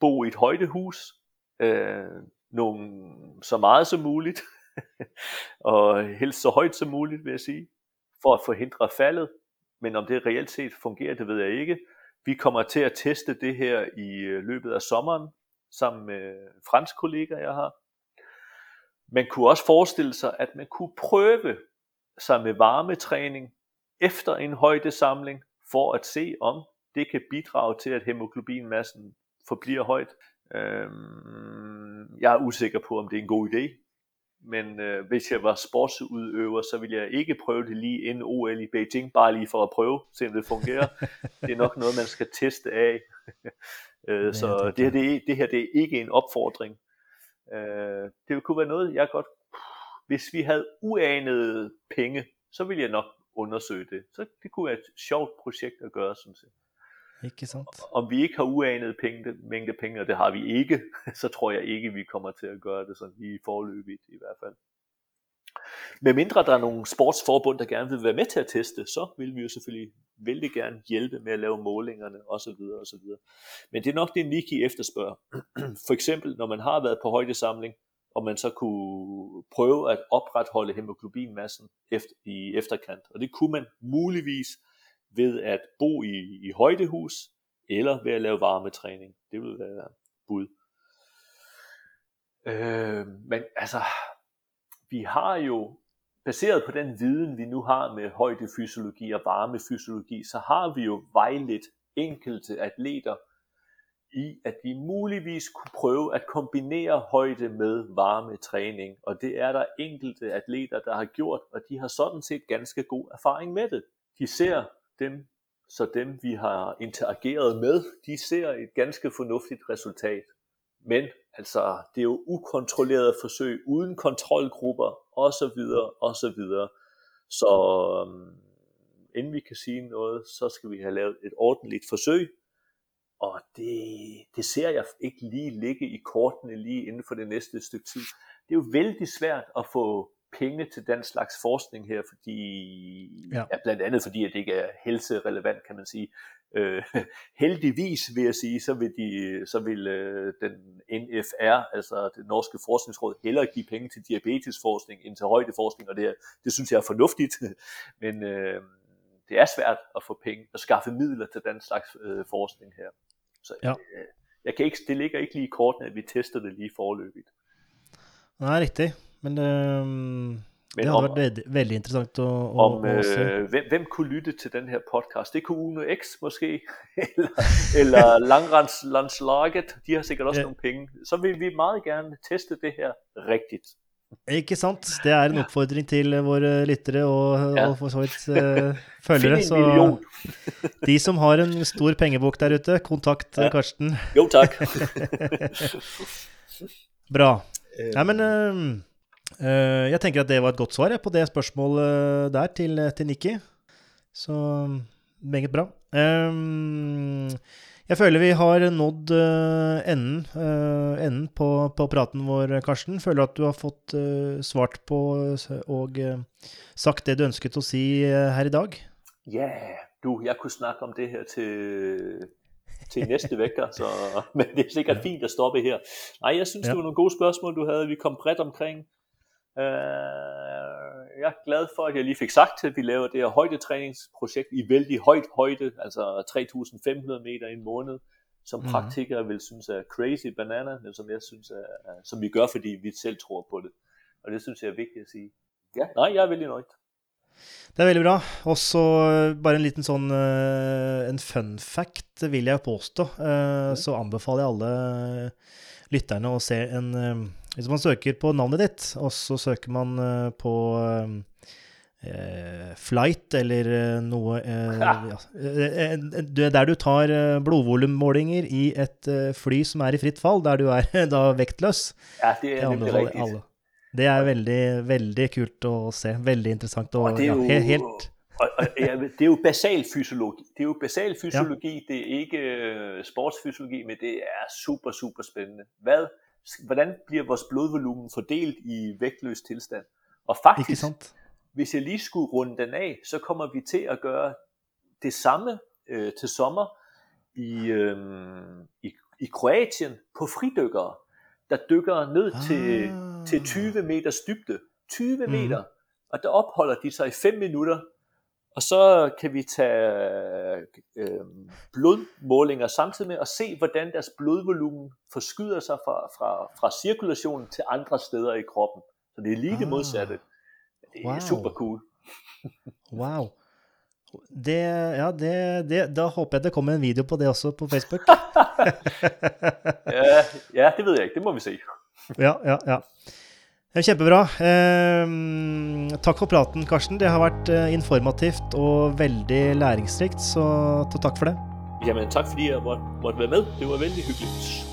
bo i et højdehus, øh, nogle, så meget som muligt, og helst så højt som muligt, vil jeg sige, for at forhindre faldet. Men om det reelt set fungerer, det ved jeg ikke. Vi kommer til at teste det her i øh, løbet af sommeren, sammen med fransk kollega, jeg har. Man kunne også forestille sig, at man kunne prøve sig med varmetræning efter en højdesamling, for at se om det kan bidrage til, at hemoglobinmassen forbliver højt. Øhm, jeg er usikker på, om det er en god idé, men øh, hvis jeg var sportsudøver, så ville jeg ikke prøve det lige inden OL i Beijing, bare lige for at prøve, se om det fungerer. det er nok noget, man skal teste af. øh, så det her, det, er, det her det er ikke en opfordring. Øh, det kunne være noget, jeg godt... Hvis vi havde uanede penge, så ville jeg nok undersøge det. Så det kunne være et sjovt projekt at gøre, synes jeg. Ikke sant? Om vi ikke har uanet penge, mængde penge, og det har vi ikke, så tror jeg ikke, vi kommer til at gøre det sådan lige forløbigt i hvert fald. Med mindre der er nogle sportsforbund, der gerne vil være med til at teste, så vil vi jo selvfølgelig vældig gerne hjælpe med at lave målingerne osv. osv. Men det er nok det, Niki efterspørger. For eksempel, når man har været på højdesamling, og man så kunne prøve at opretholde hemoglobinmassen efter, i efterkant. Og det kunne man muligvis ved at bo i, i højdehus, eller ved at lave varmetræning. Det vil være bud. Øh, men altså, vi har jo, baseret på den viden, vi nu har med højdefysiologi og varmefysiologi, så har vi jo vejledt enkelte atleter i, at de muligvis kunne prøve at kombinere højde med varmetræning. Og det er der enkelte atleter, der har gjort, og de har sådan set ganske god erfaring med det. De ser dem, så dem vi har interageret med, de ser et ganske fornuftigt resultat. Men Altså, det er jo ukontrollerede forsøg, uden kontrolgrupper, og så videre, og så videre. Så øhm, inden vi kan sige noget, så skal vi have lavet et ordentligt forsøg, og det, det ser jeg ikke lige ligge i kortene lige inden for det næste stykke tid. Det er jo vældig svært at få penge til den slags forskning her, fordi, ja. Ja, blandt andet fordi, at det ikke er helserelevant, kan man sige. Øh, heldigvis vil jeg sige, så vil, de, så vil øh, den NFR, altså det norske forskningsråd, hellere give penge til diabetesforskning end til højdeforskning, og det, det synes jeg er fornuftigt. Men øh, det er svært at få penge og skaffe midler til den slags øh, forskning her. Så ja. øh, jeg kan ikke, det ligger ikke lige i kortene, at vi tester det lige forløbigt. Nej, riktig. Men, øh, Men det har været veldig, veldig interessant at, om, at, at se. Øh, hvem, hvem kunne lytte til den her podcast? Det kunne Uno X måske, eller, eller Langrandslaget. De har sikkert også ja. nogle penge. Så vil vi meget gerne teste det her rigtigt. Ikke sant? Det er en oppfordring til våre lyttere og, ja. og for så vidt uh, følgere. Så de som har en stor pengebok der ute, kontakt ja. Karsten. Jo, takk. Bra. Nei, men uh, jeg tenker at det var et godt svar på det spørsmålet der til, til Nikki. Så meget bra. Jeg føler vi har nådd enden, enden på, på, praten vår, Karsten. Føler at du har fått svart på og sagt det du ønsket å si her i dag? Ja, yeah. du, jeg kunne snakke om det her til, til næste uke, så, men det er sikkert fint at stoppe her. Nej, jeg synes, ja. det var nogle gode spørgsmål, du havde. Vi kom bredt omkring. Uh, jeg er glad for, at jeg lige fik sagt, at vi laver det her højdetræningsprojekt i vældig højt højde, altså 3.500 meter i en måned, som mm. praktikere vil synes er crazy banana, men som jeg synes er, som vi gør, fordi vi selv tror på det. Og det synes jeg er vigtigt at sige. Ja, nej, jeg er veldig nøjd. Det er veldig bra. Og så øh, bare en liten sånn øh, en fun fact, vil jeg påstå. Uh, så anbefaler jeg alle lytterne å se en hvis man søker på navnet ditt, og så søker man uh, på uh, flight eller uh, noe ja. Der du tar blodvolummålinger i et fly som er i fritt fall, der du er da vektløs. Ja, det er nemlig riktig. Alle. Det er veldig, veldig kult å se. Veldig interessant. Og, og det er jo, ja, helt og, det er jo basal fysiologi. Det er jo basal fysiologi, ja. det er ikke sportsfysiologi, men det er super, super spændende. Hvad hvordan bliver vores blodvolumen fordelt i vægtløs tilstand? Og faktisk, hvis jeg lige skulle runde den af, så kommer vi til at gøre det samme øh, til sommer i, øh, i, i Kroatien på fridykkere, der dykker ned ah. til, til 20 meters dybde. 20 mhm. meter. Mm. Og der opholder de sig i 5 minutter og så kan vi tage øh, blodmålinger samtidig med og se, hvordan deres blodvolumen forskyder sig fra, fra, fra cirkulationen til andre steder i kroppen. Så det er lige det ah. modsatte. Det er wow. super cool. wow. Det, ja, det, det, da håper jeg det kommer en video på det også på Facebook. ja, ja, det ved jeg ikke. Det må vi se. ja, ja, ja. Kjempebra. Eh, takk for praten, Karsten. Det har vært eh, informativt og veldig læringsrikt, så takk for det. Jamen, takk fordi jeg måtte, måtte være med. Det var veldig hyggelig.